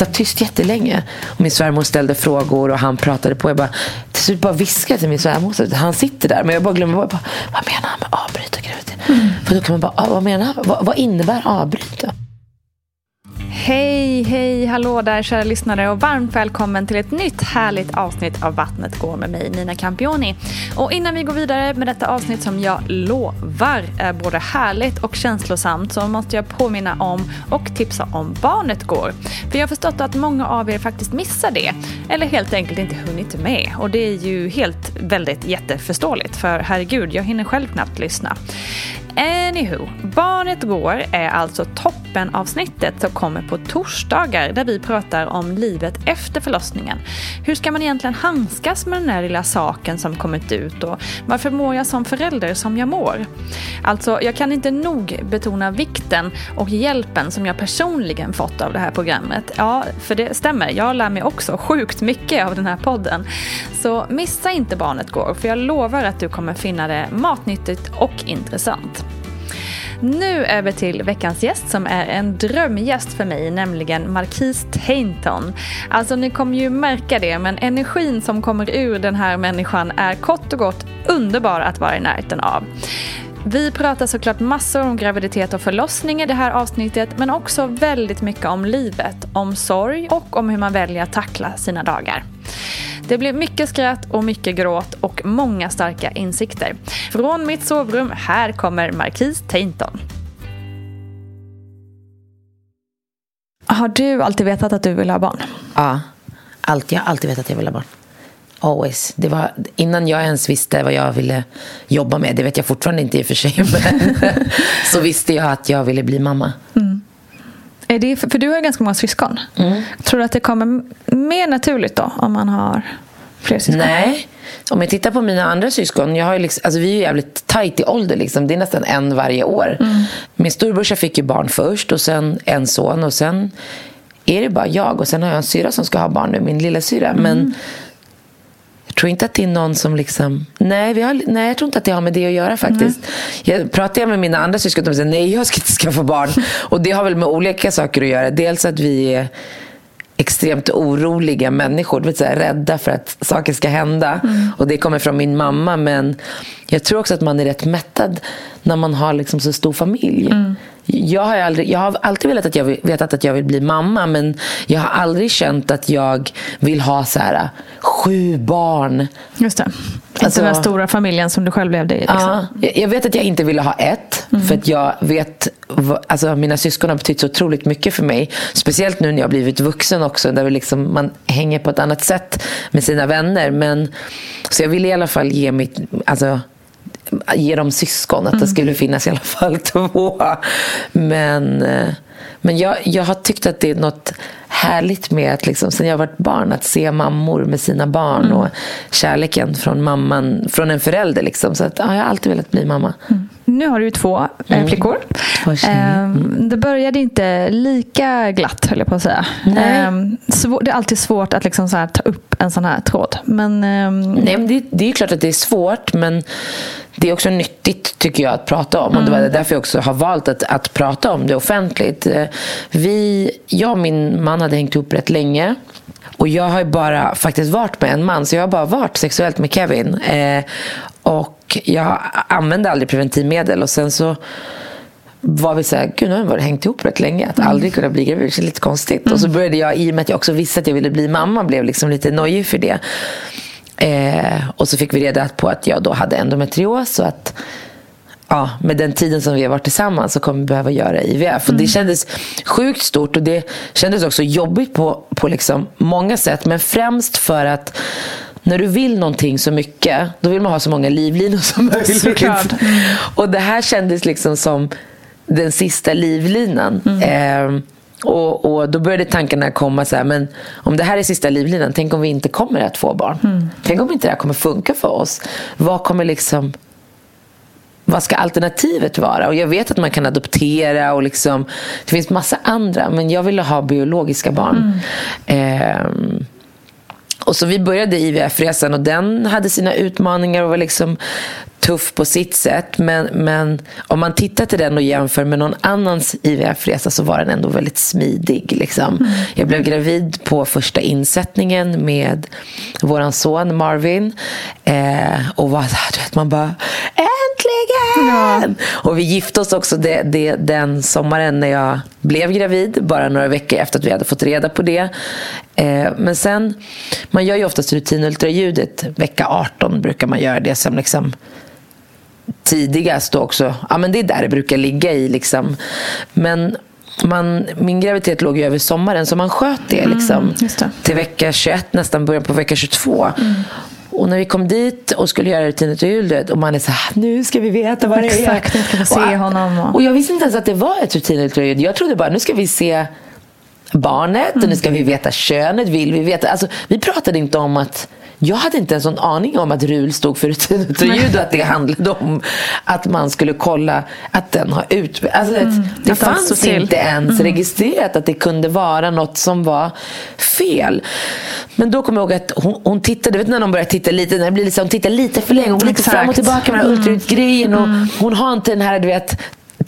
Satt tyst jättelänge. Och min svärmor ställde frågor och han pratade på. Jag bara, till slut bara viskade till min svärmor. Så han sitter där. Men jag bara glömmer. Vad, vad menar han med avbryta graviditeten? För då kan man bara, ah, vad menar han? Vad, vad innebär avbryta? Hej, hej, hallå där kära lyssnare och varmt välkommen till ett nytt härligt avsnitt av Vattnet går med mig Nina Campioni. Och innan vi går vidare med detta avsnitt som jag lovar är både härligt och känslosamt så måste jag påminna om och tipsa om Barnet går. För jag har förstått att många av er faktiskt missar det eller helt enkelt inte hunnit med och det är ju helt väldigt jätteförståeligt för herregud, jag hinner själv knappt lyssna. Anywho, Barnet går är alltså toppenavsnittet som kommer på torsdagar där vi pratar om livet efter förlossningen. Hur ska man egentligen handskas med den där lilla saken som kommit ut och varför mår jag som förälder som jag mår? Alltså, jag kan inte nog betona vikten och hjälpen som jag personligen fått av det här programmet. Ja, för det stämmer, jag lär mig också sjukt mycket av den här podden. Så missa inte Barnet går, för jag lovar att du kommer finna det matnyttigt och intressant. Nu över till veckans gäst som är en drömgäst för mig, nämligen Marquise Tainton. Alltså ni kommer ju märka det, men energin som kommer ur den här människan är kort och gott underbar att vara i närheten av. Vi pratar såklart massor om graviditet och förlossning i det här avsnittet men också väldigt mycket om livet, om sorg och om hur man väljer att tackla sina dagar. Det blir mycket skratt och mycket gråt och många starka insikter. Från mitt sovrum, här kommer Marquise Tainton. Har du alltid vetat att du vill ha barn? Ja, allt, jag har alltid vetat att jag vill ha barn. Always. Det var innan jag ens visste vad jag ville jobba med. Det vet jag fortfarande inte i och för sig. Men så visste jag att jag ville bli mamma. Är det, för du har ju ganska många syskon. Mm. Tror du att det kommer mer naturligt då om man har fler syskon? Nej. Om jag tittar på mina andra syskon, jag har liksom, alltså vi är ju jävligt tajt i ålder. Liksom. Det är nästan en varje år. Min storbrorsa fick ju barn först och sen en son och sen är det bara jag och sen har jag en syra som ska ha barn nu, min lilla syra. Men jag tror inte att det är någon som liksom... Nej, vi har, nej jag tror inte att det har med det att göra faktiskt. Jag pratar jag med mina andra syskon de säger nej, jag ska inte skaffa barn. Och det har väl med olika saker att göra. Dels att vi är extremt oroliga människor, vill säga, rädda för att saker ska hända. Och det kommer från min mamma. Men jag tror också att man är rätt mättad när man har liksom så stor familj. Jag har, aldrig, jag har alltid velat att jag vill, vetat att jag vill bli mamma men jag har aldrig känt att jag vill ha så här, sju barn. Just det. Alltså- inte den här stora familjen som du själv levde i. Liksom. Ja, jag- vet att jag inte ville ha ett. För att jag vet, alltså mina syskon har betytt så otroligt mycket för mig. Speciellt nu när jag har blivit vuxen också. Där vi liksom, man hänger på ett annat sätt med sina vänner. Men, så jag ville i alla fall ge mitt, alltså, ge dem syskon. Att det skulle finnas i alla fall två. Men, eh, men jag, jag har tyckt att det är något härligt med att liksom, sen jag varit barn att se mammor med sina barn och kärleken från mamman, från en förälder. Liksom. Så att, ja, jag har alltid velat bli mamma. Nu har du ju två eh, flickor. Två tjejer. Ehm, Det började inte lika glatt höll jag på att säga. Nej. Ehm, Det är alltid svårt att liksom så ta upp en sån här tråd. Men ehm, Nej, men det, det är klart att det är svårt, men det är också nyttigt tycker jag att prata om. Och det var därför jag också har valt att, att prata om det offentligt. Eh, Vi, jag och min man hade hängt ihop rätt länge. Och jag har ju bara faktiskt varit med en man, så jag har bara varit sexuellt med Kevin. Eh, och jag använde aldrig preventivmedel. Och sen så var vi så här, gud nu har vi hängt ihop rätt länge. Att aldrig kunna bli gravid, det känns lite konstigt. Och så började jag, i och med att jag också visste att jag ville bli mamma, blev liksom lite nojig för det. Eh, och så fick vi reda på att jag då hade endometrios och att ja, med den tiden som vi har varit tillsammans så kommer vi behöva göra IVF. Och det kändes sjukt stort och det kändes också jobbigt på, på liksom många sätt. Men främst för att när du vill någonting så mycket, då vill man ha så många livlinor som möjligt. Såklart. Och det här kändes liksom som den sista livlinan. Eh, och, och Då började tankarna komma så här, men om det här är sista livlinan, tänk om vi inte kommer att få barn? Tänk om inte det här kommer funka för oss? Vad kommer liksom vad ska alternativet vara? Och jag vet att man kan adoptera och liksom, det finns massa andra, men jag ville ha biologiska barn. Ehm, och så vi började IVF-resan och den hade sina utmaningar och var liksom tuff på sitt sätt. Men, men om man tittar till den och jämför med någon annans IVF-resa så var den ändå väldigt smidig. Liksom. Jag blev gravid på första insättningen med våran son Marvin. Eh, och var du vet, man bara äntligen! Och vi gifte oss också det, det, den sommaren när jag blev gravid. Bara några veckor efter att vi hade fått reda på det. Eh, men sen, man gör ju oftast rutinultraljudet vecka 18 brukar man göra det som liksom tidigast och också, ja men det är där det brukar ligga i liksom. Men man, min graviditet låg ju över sommaren så man sköt det liksom just det. till vecka 21, nästan början på vecka 22. Och när vi kom dit och skulle göra rutinultraljudet och man är så här, nu ska vi veta vad det är. Exakt, jag ska få se och, honom och- Och jag visste inte ens att det var ett rutinultraljud. Jag trodde bara, nu ska vi se barnet och nu ska vi veta könet. Vill vi veta? Alltså, vi pratade inte om att jag hade inte en sån aning om att RUL stod för rutinultraljud och att det handlade om att man skulle kolla att den har ut... Alltså, det- det Mm. att allt fanns inte ens registrerat att det kunde vara något som var fel. Men då kommer jag ihåg att hon, hon tittade, vet när någon börjar titta lite, när det blir liksom, hon tittar lite för länge, hon går lite fram och tillbaka med den här ultraljudsgrejen och hon har inte den här, du vet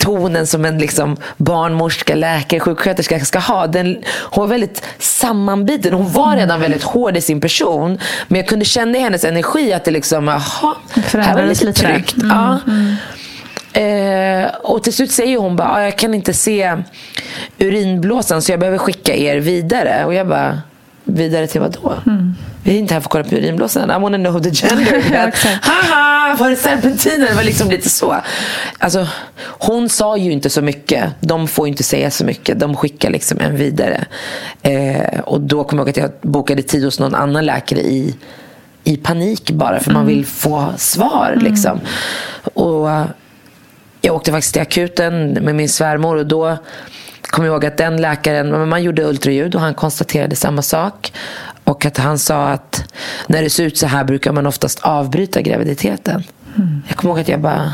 tonen som en liksom barnmorska, läkare, sjuksköterska ska ha. Den, hon var väldigt sammanbiten. Hon var redan väldigt hård i sin person. Men jag kunde känna i hennes energi att det liksom, jaha, här var lite lite tryggt. Ja. Eh, och till slut säger hon bara, "Ah, jag kan inte se urinblåsan så jag behöver skicka er vidare. Och jag bara, vidare till vad då? Vi är inte här för att kolla på urinblåsan. I wanna know the gender. Haha, var det serpentiner? Det var liksom lite så. Alltså, hon sa ju inte så mycket. De får ju inte säga så mycket. De skickar liksom en vidare. Eh, och då kommer jag ihåg att jag bokade tid hos någon annan läkare i, i panik bara för man vill få svar. Liksom. Och jag åkte faktiskt till akuten med min svärmor och då kommer ihåg att den läkaren, man gjorde ultraljud och han konstaterade samma sak. Och att han sa att när det ser ut så här brukar man oftast avbryta graviditeten. Mm. Jag kommer ihåg att jag bara...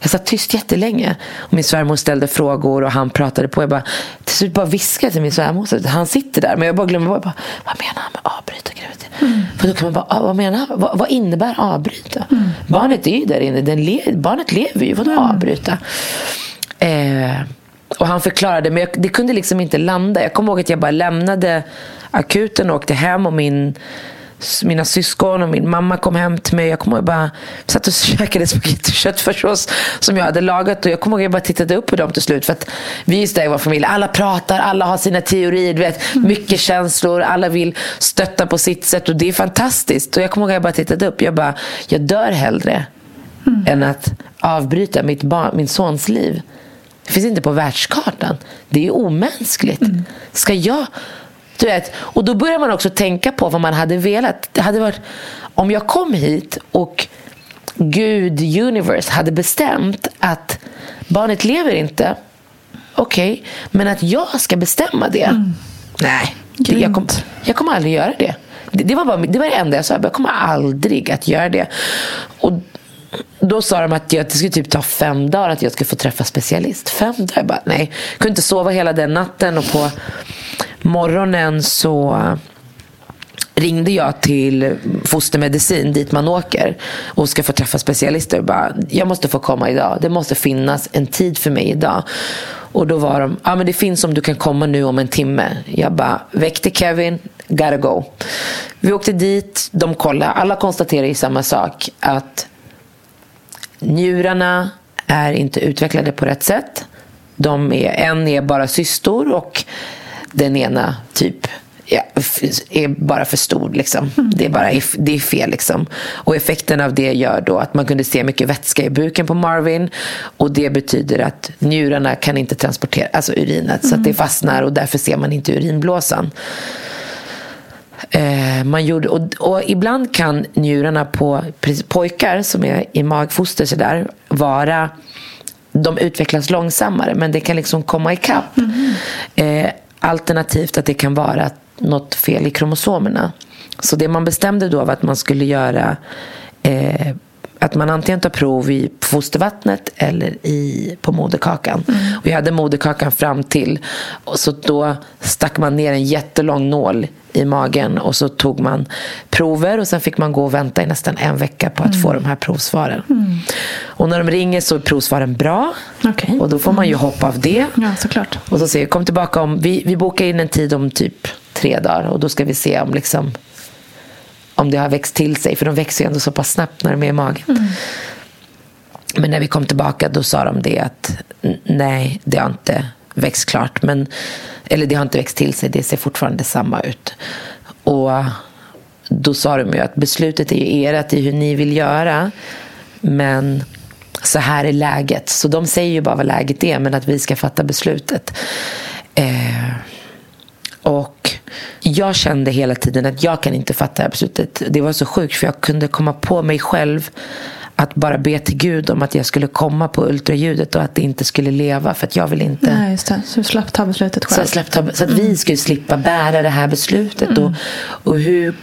Jag satt tyst jättelänge. Och min svärmor ställde frågor och han pratade på. Jag bara, till slut bara viskade till min svärmor. Han sitter där. Men jag bara glömmer. Jag bara, vad menar han med avbryta graviditeten? Mm. För då kan man bara, ah, vad menar han? Vad, vad innebär avbryta? Mm. Barnet är ju där inne. Den le barnet lever ju. Vadå mm. avbryta? Eh, och han förklarade, men jag, det kunde liksom inte landa. Jag kommer ihåg att jag bara lämnade akuten och åkte hem och min, mina syskon och min mamma kom hem till mig. Jag kommer ihåg bara satt och käkade spagetti och köttfärssås som jag hade lagat. Och jag kommer ihåg att jag bara tittade upp på dem till slut. För att vi är i vår familj. Alla pratar, alla har sina teorier. Du vet, mycket känslor, alla vill stötta på sitt sätt. Och det är fantastiskt. Och jag kommer ihåg att jag bara tittade upp. Jag bara, jag dör hellre mm. än att avbryta mitt barn, min sons liv. Det finns inte på världskartan. Det är omänskligt. Mm. Ska jag... Du vet, och då börjar man också tänka på vad man hade velat. Det hade varit, om jag kom hit och Gud, universe, hade bestämt att barnet lever inte. Okej, okay, men att jag ska bestämma det? Mm. Nej, det, jag, kom, jag kommer aldrig göra det. Det, det, var bara, det var det enda jag sa. Jag kommer aldrig att göra det. Och då sa de att det skulle typ ta fem dagar att jag skulle få träffa specialist. Fem dagar? Jag bara, nej. Jag kunde inte sova hela den natten och på morgonen så ringde jag till fostermedicin dit man åker och ska få träffa specialister. Och bara, jag måste få komma idag. Det måste finnas en tid för mig idag. Och då var de, ja men det finns om du kan komma nu om en timme. Jag bara, väckte Kevin, gotta go. Vi åkte dit, de kollade. Alla konstaterade ju samma sak. Att Njurarna är inte utvecklade på rätt sätt. De är, en är bara cystor och den ena typ ja, är bara för stor. Liksom. Mm. Det, är bara, det är fel. Liksom. Och effekten av det gör då att man kunde se mycket vätska i buken på Marvin. Och det betyder att njurarna kan inte transportera alltså urinet. Mm. Så att det mm. fastnar och därför ser man inte urinblåsan. Eh, man gjorde, och, och, ibland kan njurarna på pojkar som är i magfoster så där, vara de utvecklas långsammare men det kan liksom komma ikapp. Mm. Eh, alternativt att det kan vara något fel i kromosomerna. Så det man bestämde då var att man skulle göra eh, att man antingen tar prov i fostervattnet eller i, på moderkakan. Mm. Och jag hade moderkakan fram till. Och så då stack man ner en jättelång nål i magen och så tog man prover och sen fick man gå och vänta i nästan en vecka på att mm. få de här provsvaren. Mm. Och när de ringer så är provsvaren bra okay. och då får man ju mm. hoppa av det. Ja, såklart. Och så säger kom tillbaka om, vi, vi bokar in en tid om typ tre dagar och då ska vi se om liksom om det har växt till sig. För de växer ju ändå så pass snabbt när de är i magen. Mm. Men när vi kom tillbaka då sa de det att nej, det har inte växt klart. Men, eller det har inte växt till sig, det ser fortfarande samma ut. Och då sa de ju att beslutet är ju ert i hur ni vill göra. Men så här är läget. Så de säger ju bara vad läget är, men att vi ska fatta beslutet. Eh, och jag kände hela tiden att jag kan inte fatta det här beslutet. Det var så sjukt för jag kunde komma på mig själv att bara be till Gud om att jag skulle komma på ultraljudet och att det inte skulle leva för att jag vill inte. Nej, just det. Så du slapp ta beslutet själv. Så, slapp ta, så att mm. vi skulle slippa bära det här beslutet. Mm. Och, och hur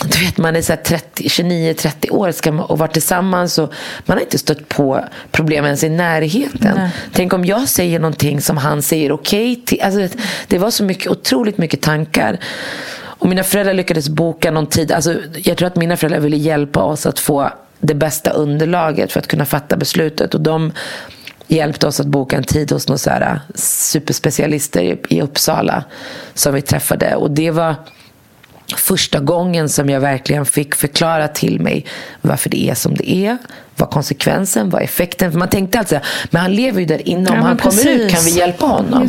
du vet, man är 29-30 år ska man, och varit tillsammans och man har inte stött på problem ens i närheten. Nej. Tänk om jag säger någonting som han säger okej okay till. Alltså, det var så mycket, otroligt mycket tankar. Och mina föräldrar lyckades boka någon tid. Alltså, jag tror att mina föräldrar ville hjälpa oss att få det bästa underlaget för att kunna fatta beslutet. Och de hjälpte oss att boka en tid hos några superspecialister i Uppsala som vi träffade. Och det var första gången som jag verkligen fick förklara till mig varför det är som det är. Vad konsekvensen, vad effekten. För man tänkte alltså, men han lever ju där inne. Om ja, han precis. kommer ut kan vi hjälpa honom.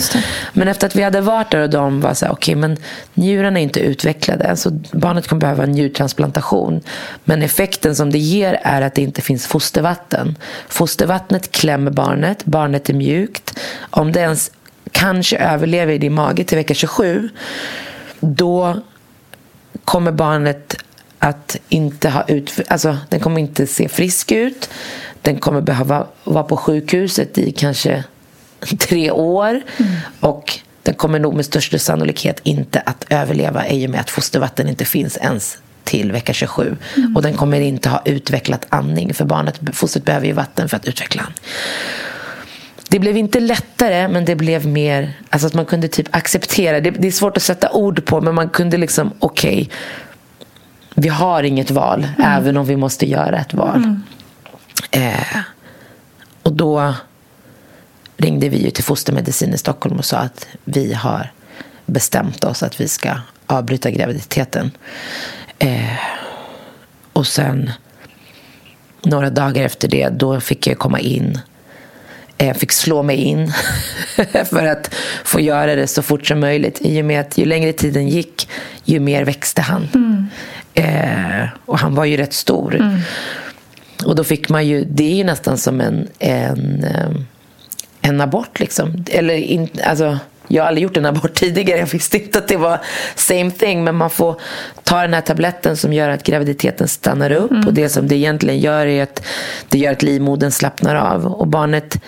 Men efter att vi hade varit där och de var så här, okej okay, men njurarna är inte utvecklade. Så barnet kommer behöva en njurtransplantation. Men effekten som det ger är att det inte finns fostervatten. Fostervattnet klämmer barnet, barnet är mjukt. Om det ens kanske överlever i din mage till vecka 27 då kommer barnet att inte ha ut... Alltså, den kommer inte se frisk ut. Den kommer behöva vara på sjukhuset i kanske tre år. Och den kommer nog med största sannolikhet inte att överleva i och med att fostervatten inte finns ens till vecka 27. Och den kommer inte ha utvecklat andning för barnet. Fostret behöver ju vatten för att utveckla andning. Det blev inte lättare, men det blev mer... Alltså att man kunde typ acceptera. Det, det är svårt att sätta ord på, men man kunde liksom, okej. Okay, vi har inget val, även om vi måste göra ett val. Eh, och då ringde vi ju till fostermedicin i Stockholm och sa att vi har bestämt oss att vi ska avbryta graviditeten. Eh, och sen några dagar efter det, då fick jag komma in. Jag eh, fick slå mig in för att få göra det så fort som möjligt. I och med att ju längre tiden gick, ju mer växte han. Mm. Eh, och han var ju rätt stor. Mm. Och då fick man ju, det är ju nästan som en, en, eh, en abort liksom. Eller in, alltså, jag har aldrig gjort en abort tidigare. Jag visste inte att det var same thing. Men man får ta den här tabletten som gör att graviditeten stannar upp. Mm. Och det som det egentligen gör är att det gör att livmodern slappnar av. Och barnet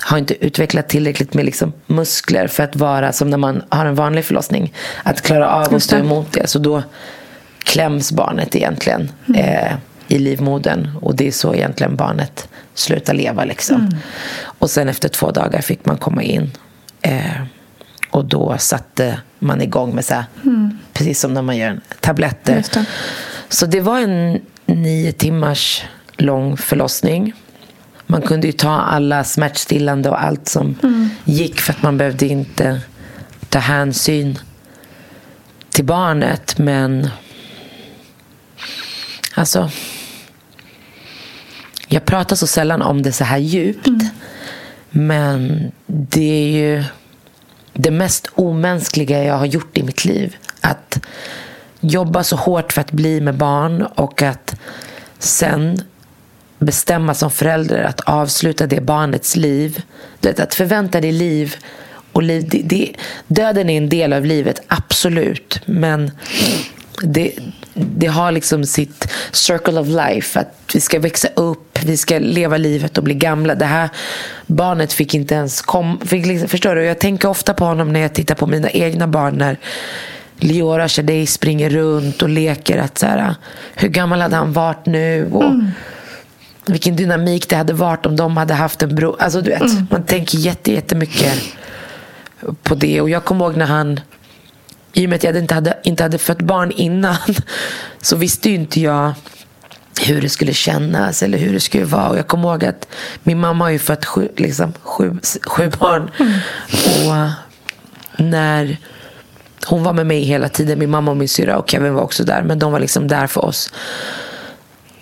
har inte utvecklat tillräckligt med liksom muskler för att vara som när man har en vanlig förlossning. Att klara av att stå emot det. Så då kläms barnet egentligen mm. eh, i livmodern. Och det är så egentligen barnet slutar leva. Liksom. Mm. Och sen efter två dagar fick man komma in. Eh, och då satte man igång med så här, mm. precis som när man gör tabletter. Det. Så det var en nio timmars lång förlossning. Man kunde ju ta alla smärtstillande och allt som mm. gick för att man behövde inte ta hänsyn till barnet. Men alltså jag pratar så sällan om det så här djupt. Mm. Men det är ju det mest omänskliga jag har gjort i mitt liv. Att jobba så hårt för att bli med barn och att sen bestämma som förälder att avsluta det barnets liv. Att förvänta dig liv. Och liv det, det, döden är en del av livet, absolut. Men det, det har liksom sitt circle of life. Att vi ska växa upp, vi ska leva livet och bli gamla. Det här barnet fick inte ens komma. Liksom, förstår du? Jag tänker ofta på honom när jag tittar på mina egna barn. När Liora Shadej springer runt och leker. Att så här, hur gammal hade han varit nu? Och mm. Vilken dynamik det hade varit om de hade haft en bror. Alltså, du vet, mm. Man tänker jättemycket på det. Och jag kommer ihåg när han i och med att jag inte hade, inte hade fött barn innan så visste ju inte jag hur det skulle kännas eller hur det skulle vara. Och jag kommer ihåg att min mamma har ju fött sju, liksom, sju, sju barn. Mm. Och när hon var med mig hela tiden, min mamma och min syra och Kevin var också där. Men de var liksom där för oss.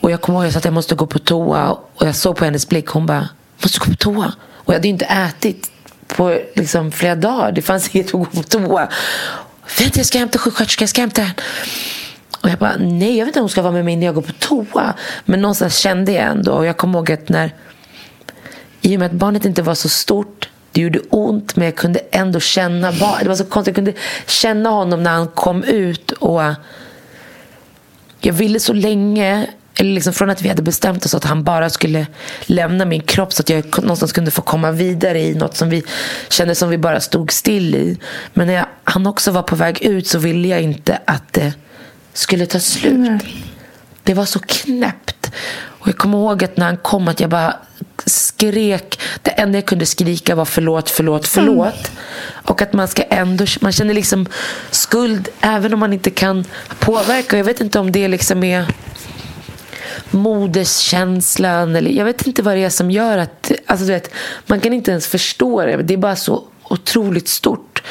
Och jag kommer ihåg att jag måste gå på toa. Och jag såg på hennes blick, hon bara, måste gå på toa. Och jag hade inte ätit på liksom flera dagar. Det fanns inget att gå på toa. Vänta, jag ska hämta sjuksköterskan, jag ska hämta henne. Och jag bara, nej jag vet inte om hon ska vara med mig när jag går på toa. Men någonstans kände jag ändå. Och jag kommer ihåg att när, i och med att barnet inte var så stort, det gjorde ont men jag kunde ändå känna barnet. Det var så konstigt, jag kunde känna honom när han kom ut. Och jag ville så länge eller liksom från att vi hade bestämt oss att han bara skulle lämna min kropp så att jag någonstans kunde få komma vidare i något som vi kände som vi bara stod still i. Men när jag, han också var på väg ut så ville jag inte att det skulle ta slut. Mm. Det var så knäppt. Och jag kommer ihåg att när han kom att jag bara skrek. Det enda jag kunde skrika var förlåt, förlåt, förlåt. Mm. Och att man ska ändå, man känner liksom skuld även om man inte kan påverka. Jag vet inte om det liksom är moderskänslan. Eller jag vet inte vad det är som gör att... Alltså, du vet, man kan inte ens förstå det. Det är bara så otroligt stort.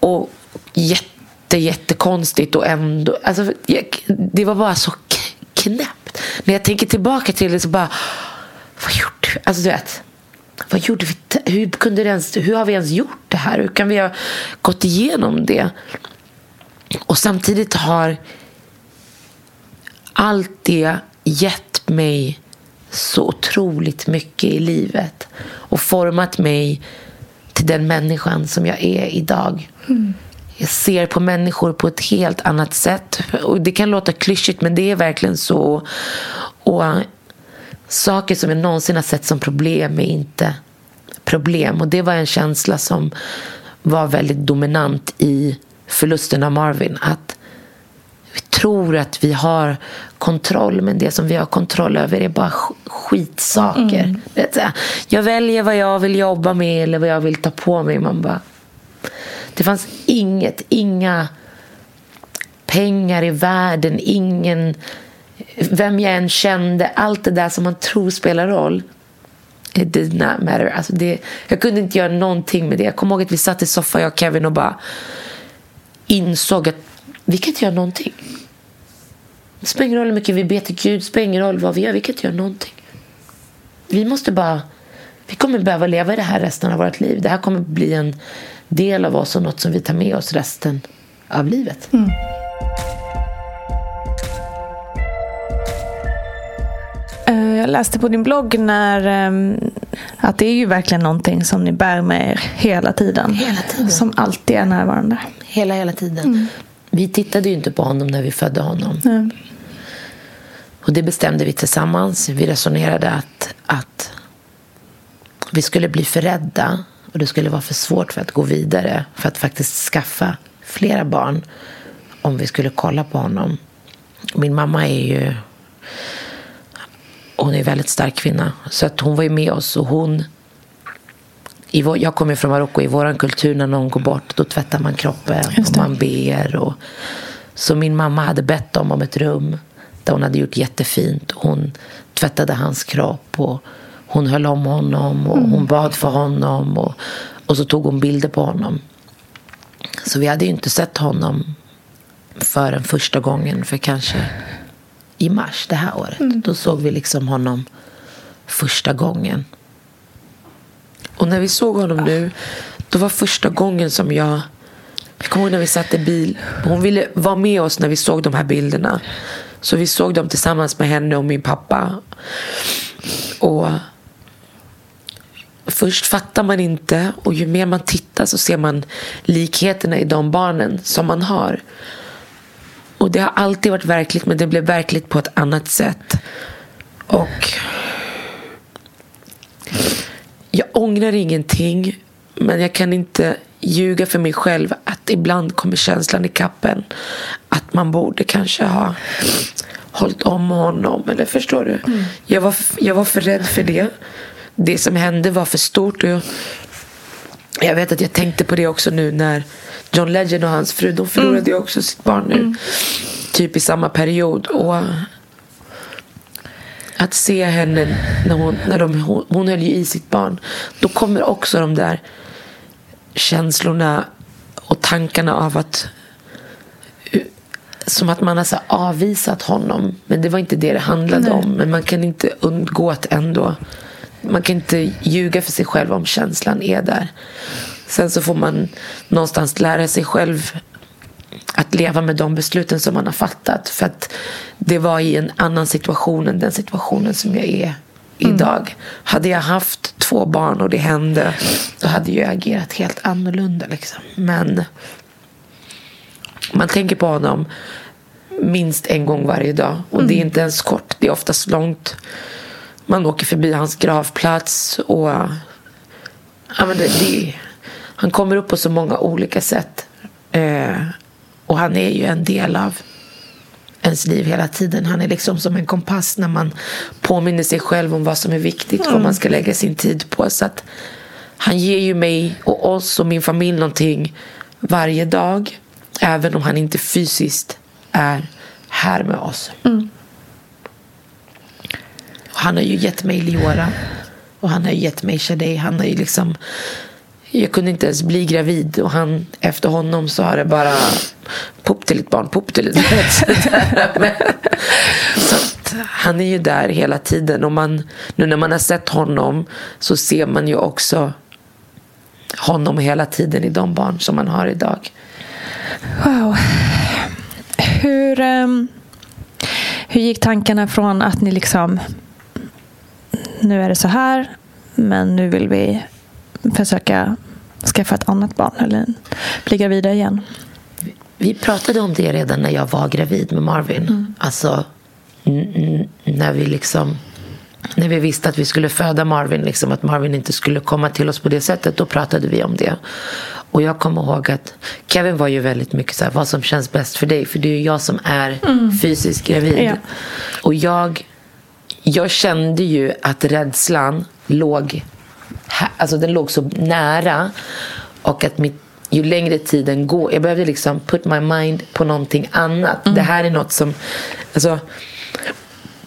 Och jätte, jättekonstigt och ändå... Alltså, det var bara så knäppt. När jag tänker tillbaka till det så bara... Vad gjorde vi? Alltså, du vet. Vad gjorde vi? Hur, kunde det ens, hur har vi ens gjort det här? Hur kan vi ha gått igenom det? Och samtidigt har allt det gett mig så otroligt mycket i livet och format mig till den människan som jag är idag. Mm. Jag ser på människor på ett helt annat sätt. Och Det kan låta klyschigt, men det är verkligen så. Och Saker som jag någonsin har sett som problem är inte problem. Och det var en känsla som var väldigt dominant i förlusten av Marvin. Att vi tror att vi har kontroll, men det som vi har kontroll över är bara skitsaker. Mm. Jag väljer vad jag vill jobba med eller vad jag vill ta på mig. Man bara... Det fanns inget, inga pengar i världen, ingen... Vem jag än kände, allt det där som man tror spelar roll. It did not matter. Alltså det, jag kunde inte göra någonting med det. Jag kommer ihåg att vi satt i soffan, jag och Kevin, och bara insåg att vi kan inte göra någonting. Det spelar ingen roll hur mycket vi ber till Gud, det spelar ingen roll vad vi gör, vi kan inte göra någonting. Vi måste bara... Vi kommer behöva leva i det här resten av vårt liv. Det här kommer bli en del av oss och något som vi tar med oss resten av livet. Mm. Eh, jag läste på din blogg när, ehm, att det är ju verkligen någonting som ni bär med er hela tiden. Hela tiden. Som alltid är närvarande. Hela, hela tiden. Mm. Vi tittade ju inte på honom när vi födde honom. Mm. Och det bestämde vi tillsammans. Vi resonerade att, att vi skulle bli för rädda och det skulle vara för svårt för att gå vidare för att faktiskt skaffa flera barn om vi skulle kolla på honom. Min mamma är ju hon är en väldigt stark kvinna. Så att hon var ju med oss och hon i vår, jag kommer från Marocko. I vår kultur när någon går bort då tvättar man kroppen och man ber. Och, så min mamma hade bett dem om ett rum där hon hade gjort jättefint. Hon tvättade hans kropp och hon höll om honom och mm. hon bad för honom. Och, och så tog hon bilder på honom. Så vi hade ju inte sett honom förrän första gången för kanske i mars det här året. Mm. Då såg vi liksom honom första gången. Och när vi såg honom nu, då var första gången som jag... Jag kommer ihåg när vi satt i bil. Hon ville vara med oss när vi såg de här bilderna. Så vi såg dem tillsammans med henne och min pappa. Och Först fattar man inte och ju mer man tittar så ser man likheterna i de barnen som man har. Och det har alltid varit verkligt men det blev verkligt på ett annat sätt. Och jag ångrar ingenting men jag kan inte ljuga för mig själv att ibland kommer känslan i kappen att man borde kanske ha hållit om honom. Eller förstår du? Mm. Jag, var, jag var för rädd för det. Det som hände var för stort. Och jag, jag vet att jag tänkte på det också nu när John Legend och hans fru, de förlorade mm. ju också sitt barn nu. Mm. Typ i samma period. Och att se henne när hon, när de, hon, hon höll ju i sitt barn. Då kommer också de där känslorna och tankarna av att som att man har så avvisat honom. Men det var inte det det handlade Nej. om. Men man kan inte undgå att ändå man kan inte ljuga för sig själv om känslan är där. Sen så får man någonstans lära sig själv att leva med de besluten som man har fattat. För att det var i en annan situation än den situationen som jag är idag. Mm. Hade jag haft två barn och det hände, då hade jag agerat helt annorlunda. Liksom. Men man tänker på honom minst en gång varje dag. Och mm. det är mm. inte ens kort, det är oftast långt. Man åker förbi hans gravplats och ja, men det, det, han kommer upp på så många olika sätt. Eh, och han är ju en del av ens liv hela tiden. Han är liksom som en kompass när man påminner sig själv om vad som är viktigt, mm. vad man ska lägga sin tid på. Så att han ger ju mig och oss och min familj någonting varje dag. Även om han inte fysiskt är här med oss. Mm. Han har ju gett mig Liora. Och han har ju gett mig Shadej. Han har ju liksom jag kunde inte ens bli gravid och han, efter honom så har det bara pop till ett barn, pop till ett barn. så han är ju där hela tiden och man, nu när man har sett honom så ser man ju också honom hela tiden i de barn som man har idag. Wow. Hur, um, hur gick tankarna från att ni liksom nu är det så här men nu vill vi försöka skaffa ett annat barn eller bli gravida igen. Vi pratade om det redan när jag var gravid med Marvin. Mm. Alltså när vi liksom när vi visste att vi skulle föda Marvin, liksom, att Marvin inte skulle komma till oss på det sättet, då pratade vi om det. Och jag kommer ihåg att Kevin var ju väldigt mycket så här, vad som känns bäst för dig, för det är ju jag som är fysiskt gravid. Ja. Och jag, jag kände ju att rädslan låg, alltså den låg så nära och att mitt, ju längre tiden går, jag behövde liksom put my mind på någonting annat. Det här är något som, alltså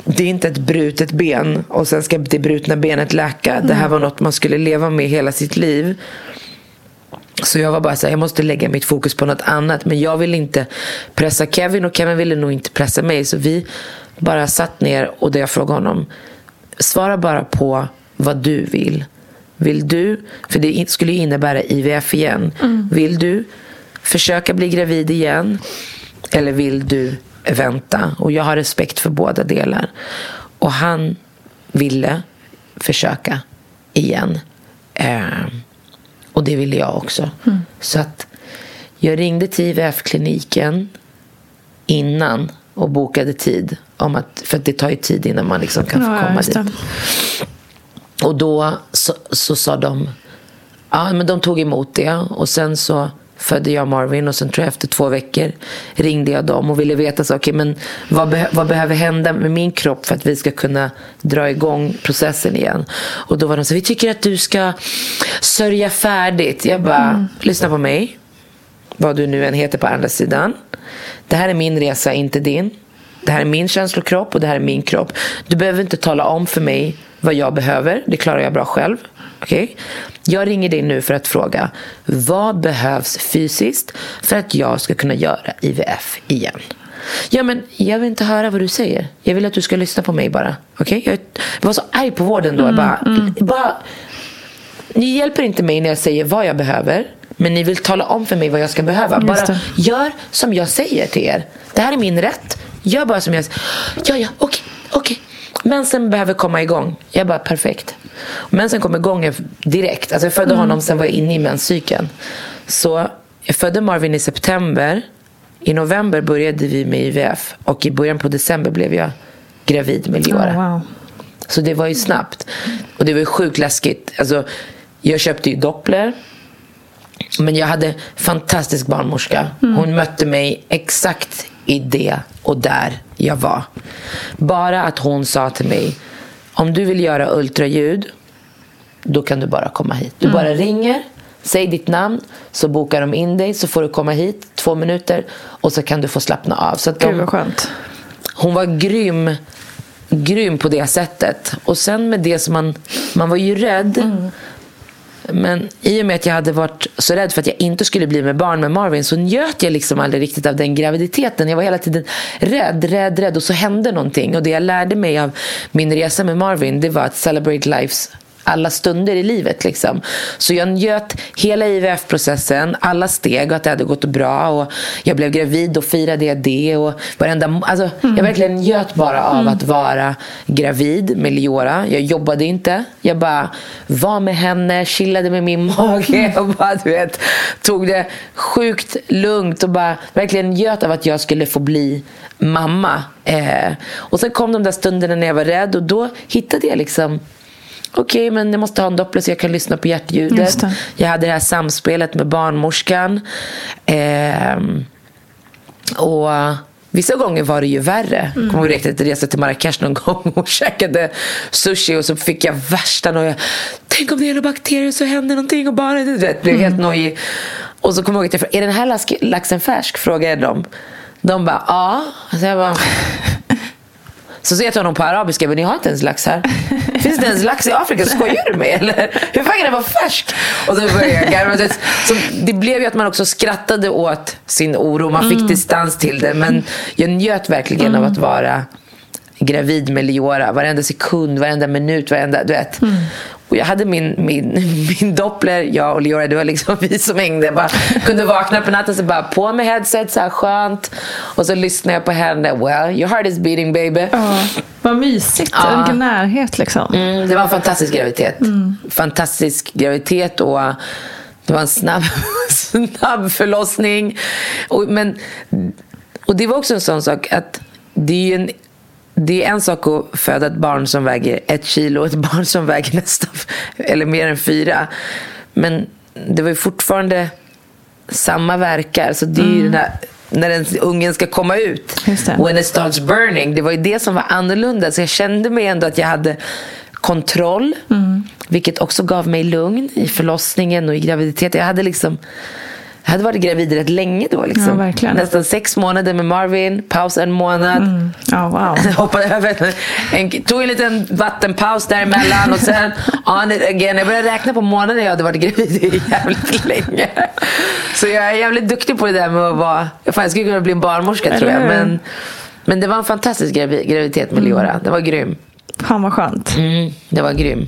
det är inte ett brutet ben och sen ska det brutna benet läka. Det här var något man skulle leva med hela sitt liv. Så jag var bara så här, jag måste lägga mitt fokus på något annat. Men jag ville inte pressa Kevin och Kevin ville nog inte pressa mig. Så vi bara satt ner och det jag frågade honom, svara bara på vad du vill. Vill du, för det skulle innebära IVF igen. Vill du försöka bli gravid igen? Eller vill du vänta? Och jag har respekt för båda delar. Och han ville försöka igen. Eh, och det ville jag också. Så att jag ringde till IVF-kliniken innan och bokade tid. Om att, för att det tar ju tid innan man liksom kan få komma dit. Och då så, så sa de, ja men de tog emot det och sen så födde jag Marvin och sen tror jag efter två veckor ringde jag dem och ville veta så, okay, men vad, beh- vad behöver hända med min kropp för att vi ska kunna dra igång processen igen. Och då var de så, vi tycker att du ska sörja färdigt. Jag bara, lyssna på mig. Vad du nu än heter på andra sidan. Det här är min resa, inte din. Det här är min känslokropp och det här är min kropp. Du behöver inte tala om för mig vad jag behöver. Det klarar jag bra själv. Okej? Jag ringer dig nu för att fråga vad behövs fysiskt för att jag ska kunna göra IVF igen? Ja, men jag vill inte höra vad du säger. Jag vill att du ska lyssna på mig bara. Okej? Jag var så arg på vården då. Jag bara, bara, ni hjälper inte mig när jag säger vad jag behöver. Men ni vill tala om för mig vad jag ska behöva. Bara gör som jag säger till er. Det här är min rätt. Gör bara som jag. Ja, ja, okej, okej. Mensen behöver komma igång. Jag bara, perfekt. Mensen kom igång direkt. Alltså jag födde honom, sen var jag inne i menscykeln. Så jag födde Marvin i september. I november började vi med IVF. Och i början på december blev jag gravid med Leora. Oh, wow. Så det var ju snabbt. Och det var ju sjukt läskigt. Alltså, jag köpte ju doppler. Men jag hade fantastisk barnmorska. Hon mötte mig exakt i det och där jag var. Bara att hon sa till mig, om du vill göra ultraljud, då kan du bara komma hit. Du bara ringer, säg ditt namn, så bokar de in dig, så får du komma hit två minuter och så kan du få slappna av. Så att de, Gud vad skönt. hon var grym, grym på det sättet. Och sen med det som man, man var ju rädd. Men i och med att jag hade varit så rädd för att jag inte skulle bli med barn med Marvin så njöt jag liksom aldrig riktigt av den graviditeten. Jag var hela tiden rädd, rädd, rädd och så hände någonting. Och det jag lärde mig av min resa med Marvin det var att celebrate lives alla stunder i livet. Liksom. Så jag njöt hela IVF-processen, alla steg och att det hade gått bra. Och jag blev gravid och firade jag det. Och varenda, alltså, Jag verkligen njöt bara av att vara gravid med Leora. Jag jobbade inte. Jag bara var med henne, chillade med min mage och bara, du vet, tog det sjukt lugnt och bara verkligen njöt av att jag skulle få bli mamma. Eh, och sen kom de där stunderna när jag var rädd och då hittade jag liksom Okej, men jag måste ha en doppler så jag kan lyssna på hjärtljudet. det. Jag hade det här samspelet med barnmorskan. Ehm, och vissa gånger var det ju värre. Mm. Kommer ihåg att jag reste till Marrakesh någon gång och käkade sushi och så fick jag värsta noja. Tänk om det är några bakterier så händer någonting och barnet vet, blev helt nojig. Och så kommer jag ihåg att jag frågade, är den här laxen färsk? Frågade jag dem. De bara, ja. Så jag bara, så säger jag till honom på arabiska, men ni har inte ens lax här. Finns det ens lax i Afrika? Skojar du med eller? Hur fan kan den vara färsk? Och så började jag garva. Så det blev ju att man också skrattade åt sin oro. Man fick distans till det. Men jag njöt verkligen av att vara gravid med Leora. Varenda sekund, varenda minut, varenda, du vet. Och jag hade min, min, min doppler, jag och Leora, det var liksom vi som hängde. Jag bara kunde vakna på natten så bara på med headset, så här skönt. Och så lyssnade jag på henne. Well, your heart is beating baby. Ja, vad mysigt. Ja. Vilken närhet liksom. Mm, det var en fantastisk graviditet. Fantastisk graviditet och det var en snabb, snabb förlossning. Och, men, och det var också en sån sak att det är ju en det är en sak att föda ett barn som väger ett kilo och ett barn som väger nästan, eller mer än fyra. Men det var ju fortfarande samma verkar. Så det är ju den här, när den ungen ska komma ut. When it starts burning. Det var ju det som var annorlunda. Så jag kände mig ändå att jag hade kontroll. Vilket också gav mig lugn i förlossningen och i graviditeten. Jag hade liksom jag hade varit gravid rätt länge då. Liksom. Ja. Nästan sex månader med Marvin, paus en månad. Ja, wow. Hoppade över en, tog en liten vattenpaus däremellan och sen on it again. Jag började räkna på månader jag hade varit gravid jävligt länge. Så jag är jävligt duktig på det där med att vara... Fan, jag skulle kunna bli en barnmorska tror jag. Men, men det var en fantastisk gravi- graviditet med Leora. Det var grym. Fan vad skönt. Mm, det var grym.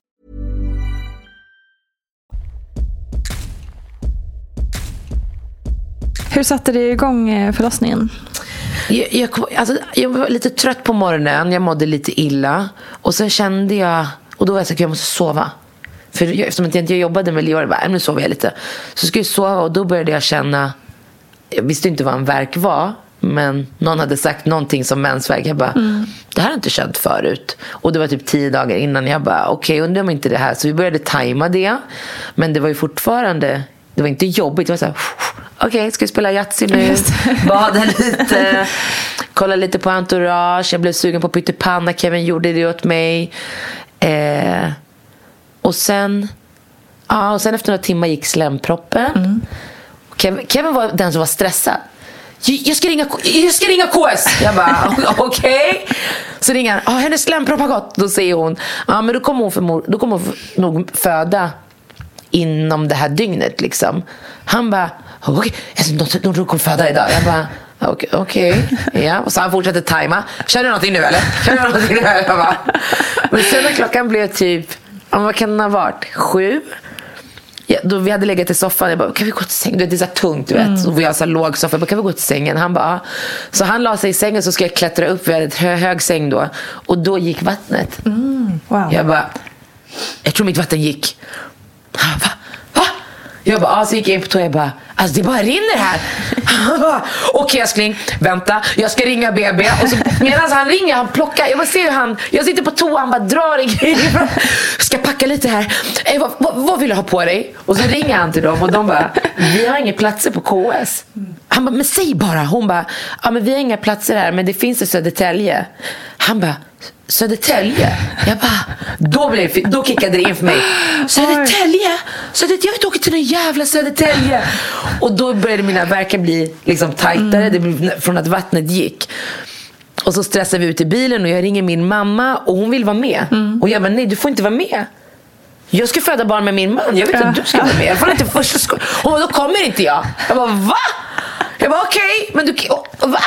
Hur satte det igång eh, förlossningen? Jag, jag, kom- alltså, jag var lite trött på morgonen, jag mådde lite illa. Och sen kände jag, och då var jag så att jag måste sova. För jag, eftersom jag inte jobbade med Leo, jag bara, "Äh, nu sover jag lite. Så skulle jag sova och då började jag känna, jag visste inte vad en verk var. Men någon hade sagt någonting som mensvärk. Jag bara, det här har jag inte känt förut. Och det var typ tio dagar innan. Jag bara, okej, undrar om inte det här. Så vi började tajma det. Men det var ju fortfarande, det var inte jobbigt. Det var så här, okej, ska vi spela Yatzy nu? Bada lite. Kolla lite på Entourage. Jag blev sugen på pyttipanna. Kevin gjorde det åt mig. Eh, och sen, ja, och sen efter några timmar gick slemproppen. Kevin, Kevin var den som var stressad. "Jag- ska ringa, jag ska ringa KS. Jag bara, okej. Så ringer han. Ah, hennes slempropp har gått. Då säger hon, ja men då kommer hon, förmod, då kommer hon nog föda inom det här dygnet. Liksom. Han bara, okej, okay. de, de kommer föda idag. Jag bara, okej. okej. Ja. Och så han fortsätter tajma. Känner du någonting nu eller? Känner du någonting nu? Jag bara, men sen när klockan blev typ, vad kan den ha varit? Sju? Ja, då vi hade legat i soffan. Jag bara, kan vi gå till sängen? Det är så tungt. Du vet. Och vi har så låg soffa. Jag bara, kan vi gå till sängen? Han bara, ja. Så han la sig i sängen så ska jag klättra upp. Vi hade ett hö- hög säng då. Och då gick vattnet. Wow. Jag bara, jag tror mitt vatten gick. Han bara? Jag bara, ah, så gick jag in på toa. Jag bara, alltså det bara rinner här. Han bara, okej älskling, vänta, jag ska ringa BB. Och så, medan han ringer, han plockar, jag bara ser hur han, jag sitter på toa, han bara drar i grejer. Ska packa lite här. Eh, vad, vad, vad vill du ha på dig? Och så ringer han till dem och de bara, vi har inga platser på KS. Han bara, men säg bara. Hon bara, ja men vi har inga platser här men det finns i Södertälje. Han bara, Södertälje? Jag bara, då, blev det, då kickade det in för mig. Södertälje? Södertälje? Jag vill inte åka till någon jävla Södertälje. Och då började mina verkar bli liksom tajtare det blev, från att vattnet gick. Och så stressar vi ut i bilen och jag ringer min mamma och hon vill vara med. Och jag bara, nej du får inte vara med. Jag ska föda barn med min man. Jag vet inte att du ska vara med. Jag får inte första sko- Hon bara, då kommer inte jag. Jag bara, va? Jag bara, okej, men du... och- Va?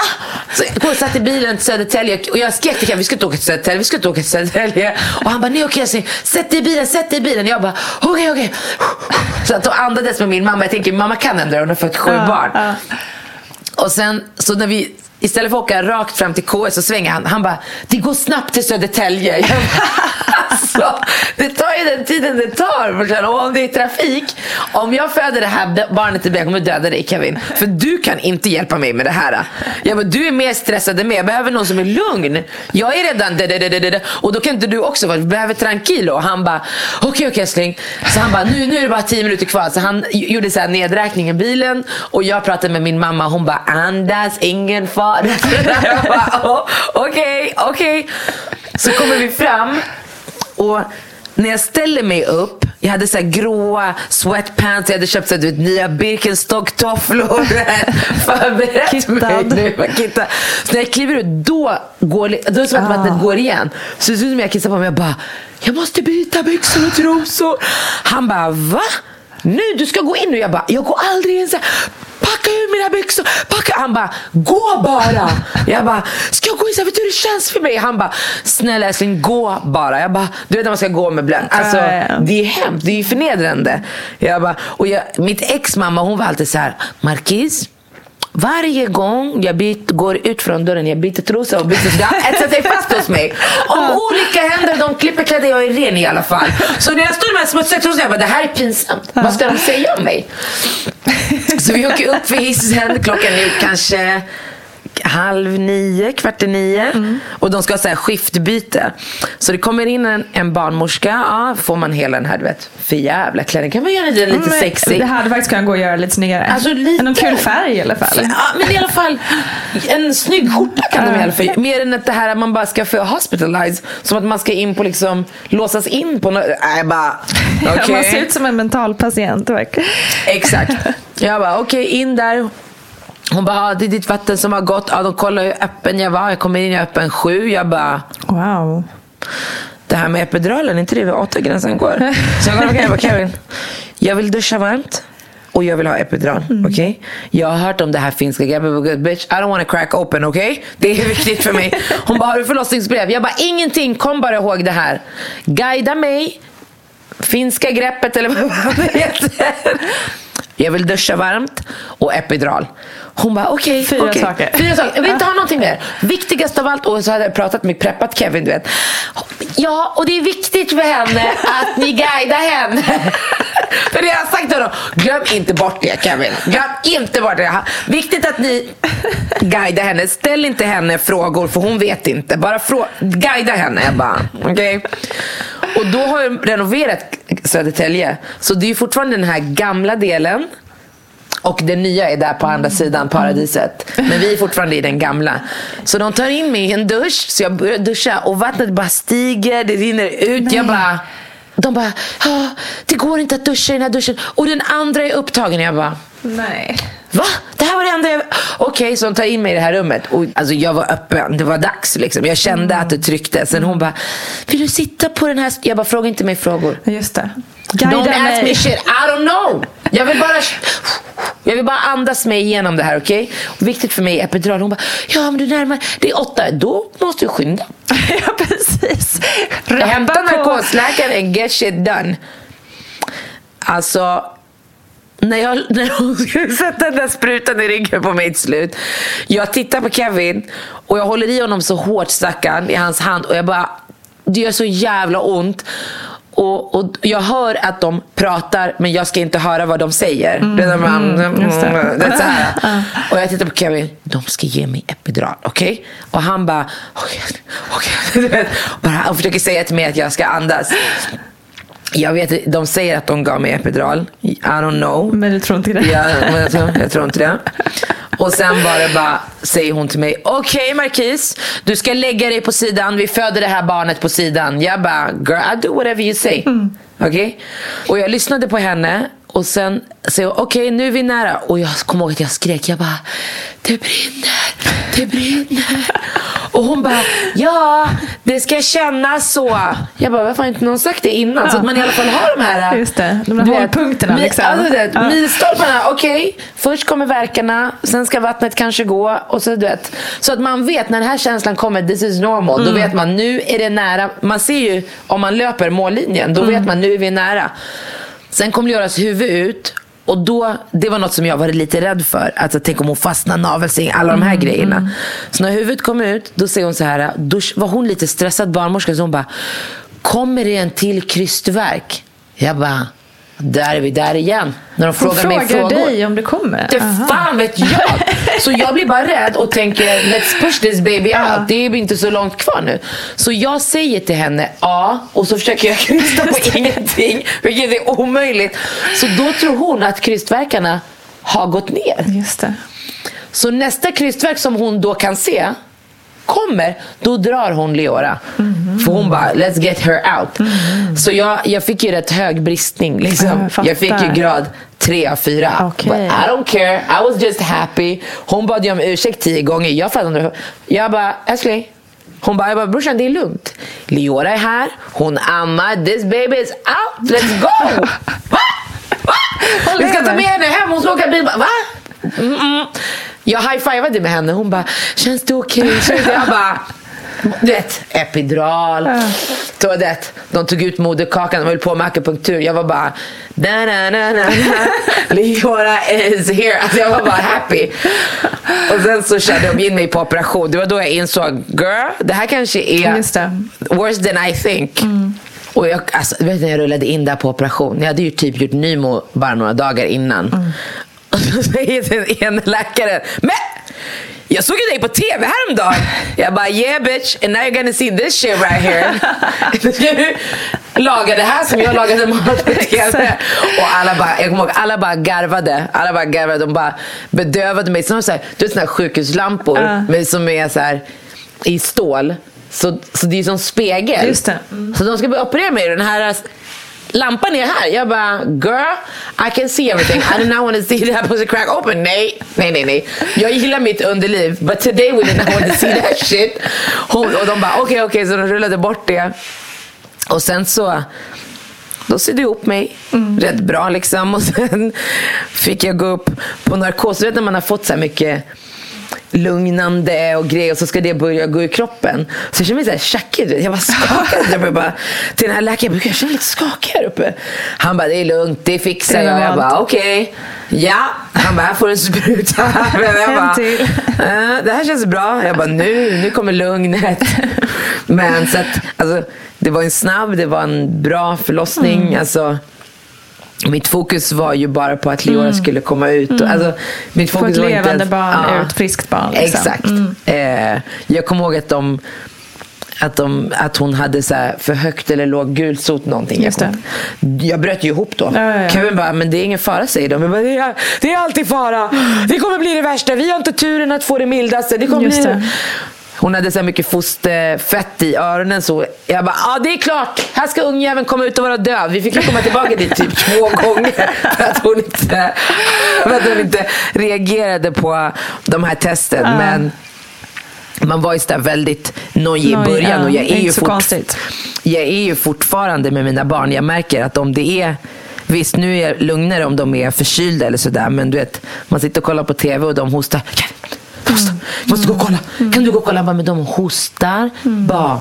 Så jag satt i bilen till Södertälje och jag skrek till vi ska inte åka till Södertälje, vi ska inte åka till Södertälje. Och han bara, nej okej, okay, sätt dig i bilen, sätt dig i bilen. Jag bara, okej, okej. Så att då andades med min mamma. Jag tänker, mamma kan ändå, hon har fått sju barn. Och sen, så när vi istället för att åka rakt fram till KS så svänger han. Han bara, det går snabbt till Södertälje. Jag bara, alltså, det tar ju den tiden det tar. Och om det är trafik. Om jag föder det här barnet i ben, jag kommer döda dig Kevin. För du kan inte hjälpa mig med det här. Jag bara, du är mer stressad än mig. Jag behöver någon som är lugn. Jag är redan da, da, da, da, da. Och då kan inte du också vara, vi behöver tranquilo. Och han bara, okej okay, okej älskling. Så han bara, nu, nu är det bara tio minuter kvar. Så han gjorde så här nedräkning i bilen. Och jag pratade med min mamma. Hon bara, andas, ingen fara. "Åh, okej, okej. Så kommer vi fram. Och när jag ställer mig upp, jag hade så här gråa sweatpants, jag hade köpt så här, du vet, nya Birkenstock-tofflor. Förberett Kittad. mig nu. Kittad. Så när jag kliver ut, då, går, då är det som att Ah. vattnet går igen. Så det ser ut som jag kissar på mig. Jag bara, jag måste byta byxor och trosor. Han bara, va? Nu, du ska gå in nu. Jag bara, jag går aldrig in. Så här, Packa ur mina byxor. Packa. Han bara, gå bara. Jag bara, ska jag gå in så här? Vet du hur det känns för mig? Han bara, snälla älskling, gå bara. Jag bara, du vet när man ska gå med blöt. Alltså, det är hemskt. Det är förnedrande. Jag bara, och jag, mitt ex mamma, hon var alltid så här, Marquis, varje gång jag byt, går ut från dörren, jag byter trosa och byter har etsat sig fast hos mig. Om olycka händer, de klipper kläder, jag är ren i alla fall. Så när jag står med smutsiga trosorna, jag bara, det här är pinsamt. Vad ska de säga om mig? Så vi åker upp för hissen, klockan är kanske halv nio, kvart i nio. Och de ska här skiftbyte. Så det kommer in en, en barnmorska, ja, får man hela den här, du vet, för jävla klänning. Kan man göra den lite Men sexig? Det hade faktiskt kunnat gå att göra lite snyggare. Alltså, lite. Någon kul färg i alla fall. Ja, men i alla fall en snygg skjorta kan de i alla fall Mer än att det här att man bara ska få hospitalize. Som att man ska in på liksom, låsas in på något. Nej, bara okej. Man ser ut som en mental patient verkligen. Exakt. Jag bara okej, in där. Hon bara, ah, det är ditt vatten som har gått. Ja, de kollar hur öppen jag var. Jag kommer in, jag är öppen sju. Jag bara, Wow. det här med epiduralen, är inte det vid åtta gränsen går? Så jag bara, jag bara, Kevin, jag vill duscha varmt. Och jag vill ha epidural, okej? Jag har hört om det här finska greppet good bitch. I don't wanna crack open, okej? Det är viktigt för mig. Hon bara, har du förlossningsbrev? Jag bara, ingenting. Kom bara ihåg det här. Guida mig. Finska greppet eller vad det heter. Jag vill duscha varmt och epidural. Hon bara okej. Fyra okej. saker. Fyra saker. Jag vill inte ha någonting mer. Viktigast av allt, och så hade jag pratat med preppat Kevin, du vet. Ja, och det är viktigt för henne att ni guidar henne. För det har jag sagt till honom. Glöm inte bort det Kevin. Glöm inte bort det. Viktigt att ni guidar henne. Ställ inte henne frågor för hon vet inte. Bara frå- guida henne. Bara, okej. Och då har jag renoverat Södertälje. Så det är fortfarande den här gamla delen. Och det nya är där på andra sidan paradiset. Men vi är fortfarande i den gamla. Så de tar in mig i en dusch. Så jag börjar duscha och vattnet bara stiger. Det rinner ut. Jag bara... De bara, ja, det går inte att duscha i den här duschen. Och den andra är upptagen. Jag bara, Nej. Va? Det här var det enda jag... Okej, så de tar in mig i det här rummet. Och, alltså, jag var öppen. Det var dags. Liksom. Jag kände att det tryckte. Sen hon bara, vill du sitta på den här... Jag bara, fråga inte mig frågor. Just det. Don't Guida ask mig. me shit. I don't know. Jag vill bara, jag vill bara andas mig igenom det här, okej? Och Viktigt för mig är epidural. Hon bara, ja men du närmar Det är åtta. Då måste du skynda. ja, precis. Hämta Rappa på. narkosläkaren get shit done. Alltså, när, jag, när hon skulle sätta den där sprutan i ryggen på mig till slut. Jag tittar på Kevin och jag håller i honom så hårt stackarn i hans hand och jag bara, det gör så jävla ont. Och, och jag hör att de pratar men jag ska inte höra vad de säger. det är, man, mm, just det. det så här. Och jag tittar på Kevin, de ska ge mig epidural, okej? Och han bara, okej. Du vet, bara, Han försöker säga till mig att jag ska andas. Jag vet, de säger att de gav mig epidural. I don't know. Men du tror inte det? Ja, men jag, tror, jag tror inte det. Och sen var det bara, säger hon till mig, okej Marquis, du ska lägga dig på sidan, vi föder det här barnet på sidan. Jag bara, girl I do whatever you say. Okej? Och jag lyssnade på henne och sen säger hon, okej nu är vi nära. Och jag kommer ihåg att jag skrek, jag bara, det brinner, det brinner. Och hon bara, ja, det ska kännas så. Jag bara, varför har inte någon sagt det innan? Så att man i alla fall har de här Just det, de vet, hållpunkterna, mi- liksom. Alltså, du vet, Ja. milstolparna, okej. Först kommer verkarna, sen ska vattnet kanske gå. Och så, du vet. så att man vet när den här känslan kommer, this is normal. Mm. Då vet man, nu är det nära. Man ser ju om man löper mållinjen, då Mm. vet man, nu är vi nära. Sen kommer det göras huvud ut. Och då, det var något som jag var lite rädd för. Alltså, tänk om hon fastnar navelsträng, alla de Mm, här grejerna. Så när huvudet kom ut, då säger hon så här. Då var hon lite stressad barnmorska. Så hon bara, kommer det en till krystvärk? Jag bara, där är vi där igen. När de Hon frågar mig frågar frågor. dig om det kommer? Det fan vet jag! Så jag blir bara rädd och tänker let's push this baby out. Det är inte så långt kvar nu. Så jag säger till henne ja och så försöker jag krysta på ingenting. Vilket är omöjligt. Så då tror hon att krystverkarna har gått ner. Just det. Så nästa krystverk som hon då kan se kommer, då drar hon Leora. För hon bara, let's get her out. Så jag, jag fick ju rätt hög bristning. Liksom. Jag. Jag fick ju grad 3 av 4. Okej. But I don't care, I was just happy. Hon bad ju om ursäkt tio gånger. Jag fattade. Jag bara, älskling. Hon bara, jag bara, brorsan det är lugnt. Leora är här, hon ammar, this baby is out, let's go! Va? Va? Vi ska ta med henne hem, hon ska åka bil. Va? Mm-mm. Jag high-fivade med henne. Hon bara, känns det okej? Det? Jag bara, du vet, epidural. Så, du vet, de tog ut moderkakan, de höll på med akupunktur. Jag var bara, na na na na na Leora is here. Alltså jag var bara happy. Och sen så körde de in mig på operation. Det var då jag insåg, girl, det här kanske är worse than I think. Och jag, alltså, du vet när jag rullade in där på operation. Jag hade ju typ gjort Nymo bara några dagar innan. Och så säger den ena läkaren, men jag såg ju dig på TV häromdagen. Jag bara, yeah bitch, and now you're gonna see this shit right here. Du lagar det här som jag lagade mat på TV. Och alla bara, jag kommer ihåg, alla bara garvade. Alla bara garvade. De bara bedövade mig. Som så här, du vet såna här sjukhuslampor men som är så här i stål. Så, så det är som spegel. Just det. Så de ska börja operera mig. Den här lampan är här. Jag bara, girl, I can see everything. I do not want to see that pussy crack open. Nej, nej, nej, nej. Jag gillar mitt underliv. But today we did not want to see that shit. Hon, och de bara, okej, okej. Så de rullade bort det. Och sen så då sydde jag ihop mig rätt bra liksom. Och sen fick jag gå upp på narkos. Du vet när man har fått så här mycket lugnande och grejer och så ska det börja gå i kroppen. Så jag känner mig så här tjackig. Jag bara skakade. Jag bara, till den här läkaren, jag känner lite skakig här uppe. Han bara, det är lugnt, det fixar jag. Jag bara, okej. Ja. Han bara, här får du en spruta. Jag bara. "Eh, det här känns bra. Jag bara, nu, nu kommer lugnet. Men så att, alltså, det var en snabb, det var en bra förlossning. Mm. Alltså, mitt fokus var ju bara på att Leora skulle komma ut. Och, alltså, mitt Få fokus Mm. ett levande ens- barn Ja. ut, friskt barn. Liksom. Exakt. Eh, jag kommer ihåg att de att, de, att hon hade så här för högt eller låg gulsot någonting. Just jag, jag bröt ju ihop då. Ja, ja, ja. Kevin bara, men det är ingen fara säger de. Jag bara, det, är, det är alltid fara. Det kommer bli det värsta. Vi har inte turen att få det mildaste. Det kommer Just bli... det. Hon hade så här mycket fosterfett i öronen. Så jag bara, ja det är klart. Här ska ungjäveln komma ut och vara död. Vi fick ju komma tillbaka dit typ två gånger. För att hon inte, för att hon inte reagerade på de här testen. Men man var ju så där väldigt nojig i början. ja. Och jag är, ju fort, jag är ju fortfarande med mina barn. Jag märker att om det är Visst, nu är jag lugnare om de är förkylda eller sådär. Men du vet, man sitter och kollar på TV och de hostar. Jag måste, jag måste gå och kolla. Kan du gå och kolla? Bara, Men de hostar bara.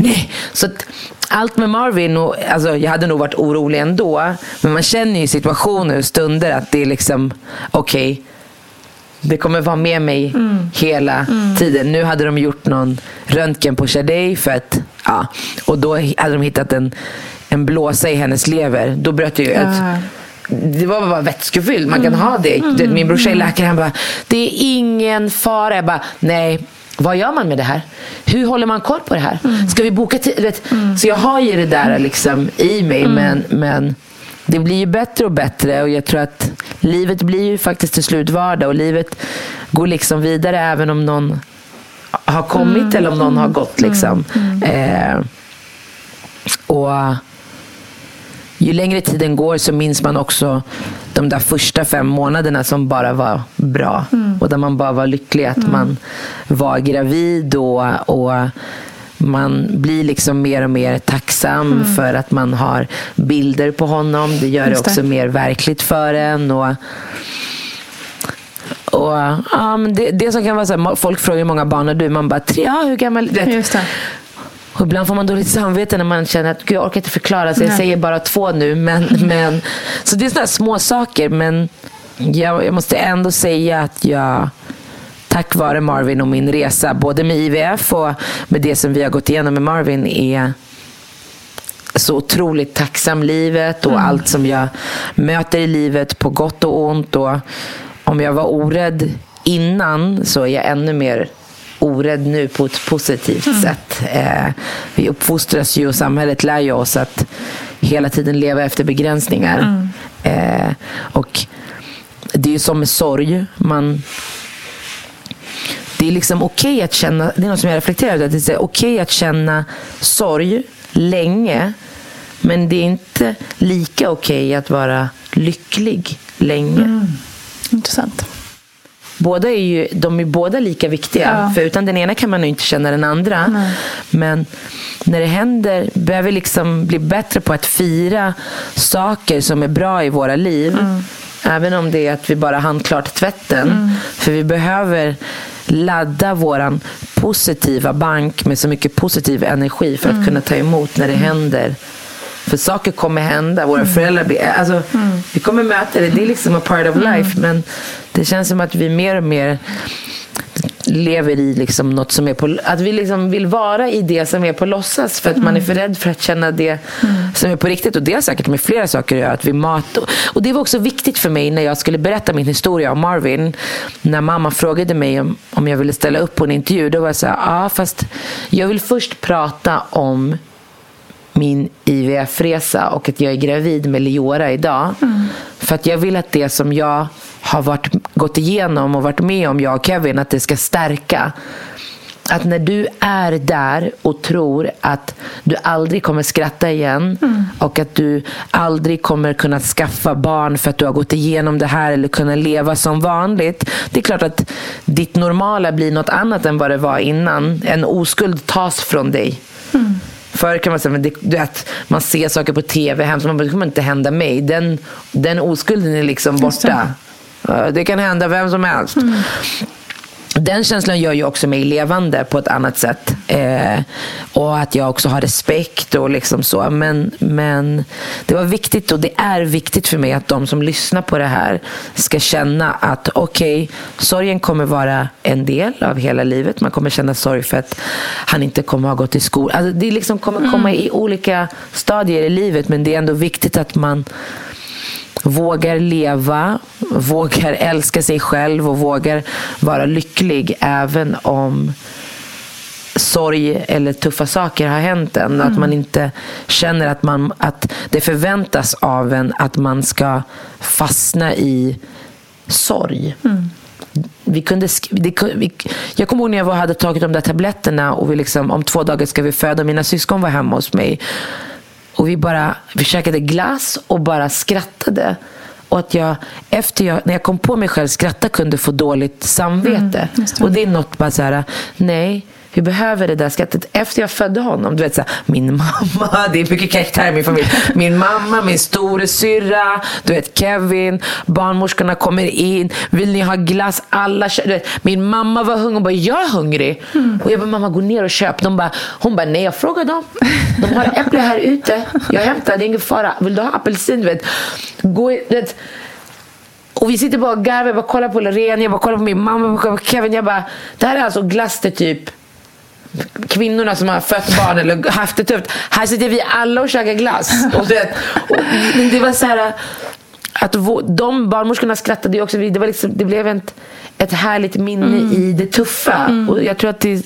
Nej. Så att, allt med Marvin, och, alltså, jag hade nog varit orolig ändå. Men man känner ju situationer och stunder att det är liksom, okej. det kommer vara med mig hela tiden. Nu hade de gjort någon röntgen på Shadej för att, ja, och då hade de hittat en en blåsa i hennes lever. Då bröt jag ut. Ja. Det var bara vätskefylld. Man kan ha det. Mm. Min brorsa är läkare. Han bara, det är ingen fara. Jag bara, nej. Vad gör man med det här? Hur håller man koll på det här? Mm. Ska vi boka tid? Vet? Så jag har ju det där liksom i mig. Mm. Men, men det blir ju bättre och bättre. Och jag tror att livet blir ju faktiskt till slut vardag. Och livet går liksom vidare även om någon har kommit Mm. eller om någon har gått. Liksom. Eh, och ju längre tiden går så minns man också de där första fem månaderna som bara var bra. Och där man bara var lycklig att man var gravid och, och man blir liksom mer och mer tacksam för att man har bilder på honom. Det gör det Just det. också mer verkligt för en. Och, och, ja, men det, det som kan vara så här, folk frågar hur många barn har du? Man bara, tre, ja, hur gammal? Just det. Och ibland får man dåligt samvete när man känner att Gud, jag orkar inte förklara så jag Nej. säger bara två nu. Men, men, så det är sådana små saker men jag, jag måste ändå säga att jag tack vare Marvin och min resa både med IVF och med det som vi har gått igenom med Marvin är så otroligt tacksam livet och allt som jag möter i livet på gott och ont. Och om jag var orädd innan så är jag ännu mer orädd nu på ett positivt sätt. Eh, vi uppfostras ju och samhället lär ju oss att hela tiden leva efter begränsningar. Eh, och det är ju som med sorg. Man, det är liksom okej att känna, det är något som jag reflekterar över, att det är okej att känna sorg länge. Men det är inte lika okej att vara lycklig länge. Intressant. Båda är ju, de är båda lika viktiga. Ja. För utan den ena kan man ju inte känna den andra. Men när det händer behöver vi liksom bli bättre på att fira saker som är bra i våra liv. Även om det är att vi bara hann klart tvätten. För vi behöver ladda våran positiva bank med så mycket positiv energi för att kunna ta emot när det händer. För saker kommer hända. Våra föräldrar blir, alltså, Vi kommer möta det. Det är liksom a part of life. Men det känns som att vi mer och mer lever i liksom något som är på... Att vi liksom vill vara i det som är på låtsas. För att man är för rädd för att känna det som är på riktigt. Och det har säkert med flera saker att göra. Att vi mat... Och det var också viktigt för mig när jag skulle berätta min historia om Marvin. När mamma frågade mig om, om jag ville ställa upp på en intervju. Då var jag så här, ja fast jag vill först prata om min IVF-resa och att jag är gravid med Leora idag. För att jag vill att det som jag har varit, gått igenom och varit med om, jag och Kevin, att det ska stärka. Att när du är där och tror att du aldrig kommer skratta igen och att du aldrig kommer kunna skaffa barn för att du har gått igenom det här eller kunna leva som vanligt. Det är klart att ditt normala blir något annat än vad det var innan. En oskuld tas från dig. Förr kan man säga, men det, du vet, man ser saker på tv hemskt, man bara, det kommer inte hända mig. Den, den oskulden är liksom det. borta. Ja, Det kan hända vem som helst. Den känslan gör ju också mig levande på ett annat sätt. Eh, och att jag också har respekt och liksom så. Men, men det var viktigt och det är viktigt för mig att de som lyssnar på det här ska känna att okej, sorgen kommer vara en del av hela livet. Man kommer känna sorg för att han inte kommer ha gått i skolan. Alltså, det liksom kommer komma i olika stadier i livet men det är ändå viktigt att man vågar leva, vågar älska sig själv och vågar vara lycklig även om sorg eller tuffa saker har hänt en. Att man inte känner att, man, att det förväntas av en att man ska fastna i sorg. Vi kunde, det, vi, jag kommer ihåg när jag var, hade tagit de där tabletterna och vi liksom, om två dagar ska vi föda mina syskon var hemma hos mig. Och vi bara vi käkade glass och bara skrattade. Och att jag, efter jag, när jag kom på mig själv skratta kunde få dåligt samvete. och det är något bara så här, nej, vi behöver det där skrattet. Efter jag födde honom, du vet så här, min mamma, det är mycket karaktär i min familj. Min mamma, min storasyrra, du vet Kevin, barnmorskorna kommer in. Vill ni ha glass? Alla du vet, Min mamma var hungrig och bara, jag är hungrig. Och jag bara, mamma gå ner och köp. De bara, hon bara, nej jag frågar dem. De har äpple här ute. Jag hämtar, det är ingen fara. Vill du ha apelsin? Du vet. Gå, du vet. Och vi sitter bara och garvar. Jag bara kollar på Loreen, jag bara kollar på min mamma, jag bara kollar på Kevin. Jag bara, det här är alltså glass till typ kvinnorna som har fött barn eller haft det tufft. Här sitter vi alla och käkar glass. Och, du vet, och, det var så här att de barnmorskorna skrattade ju också. Det, var liksom, det blev ett, ett härligt minne i det tuffa. Och jag tror att det,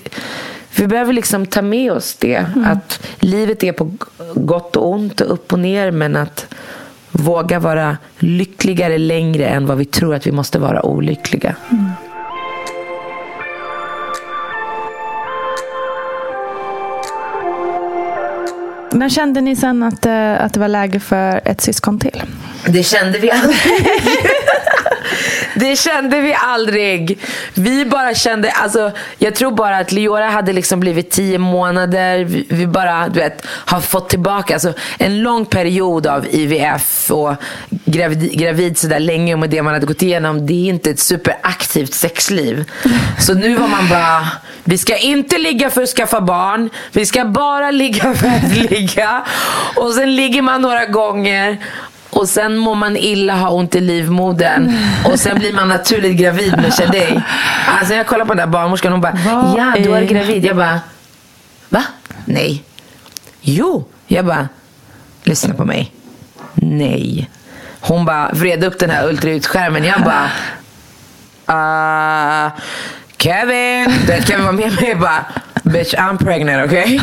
vi behöver liksom ta med oss det. Att livet är på gott och ont och upp och ner. Men att våga vara lyckligare längre än vad vi tror att vi måste vara olyckliga. När kände ni sen att, eh, att det var läge för ett syskon till? Det kände vi aldrig. Det kände vi aldrig. Vi bara kände, alltså, jag tror bara att Leora hade liksom blivit tio månader. Vi, vi bara, du vet, har fått tillbaka alltså, en lång period av IVF och gravid, gravid sådär länge med det man hade gått igenom. Det är inte ett superaktivt sexliv. Så nu var man bara, vi ska inte ligga för att skaffa barn. Vi ska bara ligga för att ligga. Och sen ligger man några gånger och sen mår man illa, har ont i livmodern. Och sen blir man naturligt gravid med Shadej. Alltså jag kollar på den där barnmorskan hon bara, Vad ja du är gravid. Jag bara, va? Nej. Jo. Jag bara, lyssna på mig. Nej. Hon bara vred upp den här ultraljudsskärmen. Jag bara, uh, Kevin. Kevin var med mig och bara, bitch I'm pregnant okay?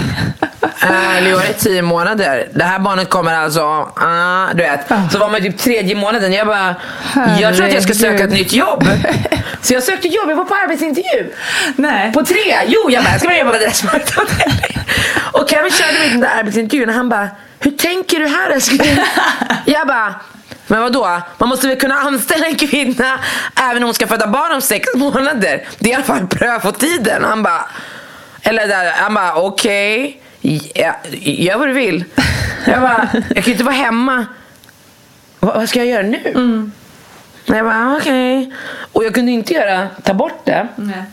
Uh, Leora är tio månader. Det här barnet kommer alltså, uh, du vet. Så var man typ tredje månaden. Jag bara, jag tror att jag ska söka ett nytt jobb. Så jag sökte jobb, jag var på arbetsintervju. Nej. På tre. Jo, jag bara, ska börja jobba på adressmarknaden. Och Kevin körde mig till den där arbetsintervjun och han bara, hur tänker du här älskling? Jag bara, men vadå? Man måste väl kunna anställa en kvinna även om hon ska föda barn om sex månader. Det är i alla fall prövotiden. Han bara, eller där, han bara, okej. Ja, gör vad du vill. Jag bara, jag kan inte vara hemma. Vad, vad ska jag göra nu? Nej, Jag bara, okej. Och jag kunde inte göra, ta bort det. Nej.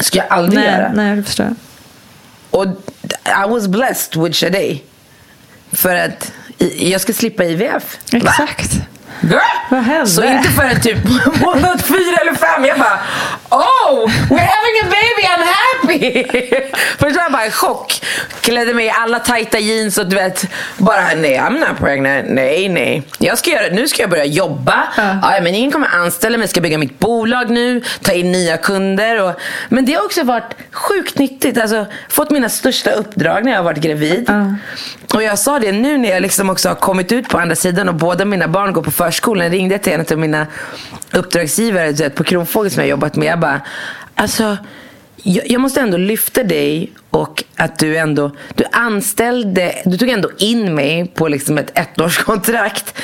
ska jag aldrig Nej, göra. nej, jag förstår. Och I was blessed with Shadej. För att jag ska slippa IVF. Exakt. Girl! Vad hände? Så inte förrän typ månad fyra eller fem. Jag bara Oh! We're having a baby, I'm happy! Först var jag bara i chock. Klädde mig i alla tajta jeans och du vet bara nej I'm not pregnant. Nej nej. Jag ska göra, nu ska jag börja jobba. Ja. men ingen kommer anställa mig. Jag ska bygga mitt bolag nu. Ta in nya kunder. Och, men det har också varit sjukt nyttigt. Alltså fått mina största uppdrag när jag har varit gravid. Och jag sa det nu när jag liksom också har kommit ut på andra sidan och båda mina barn går på förskolan. Ringde till en av mina uppdragsgivare vet, på Kronfågel som jag jobbat med. Jag bara, alltså jag, jag måste ändå lyfta dig och att du ändå, du anställde, du tog ändå in mig på liksom ett ettårskontrakt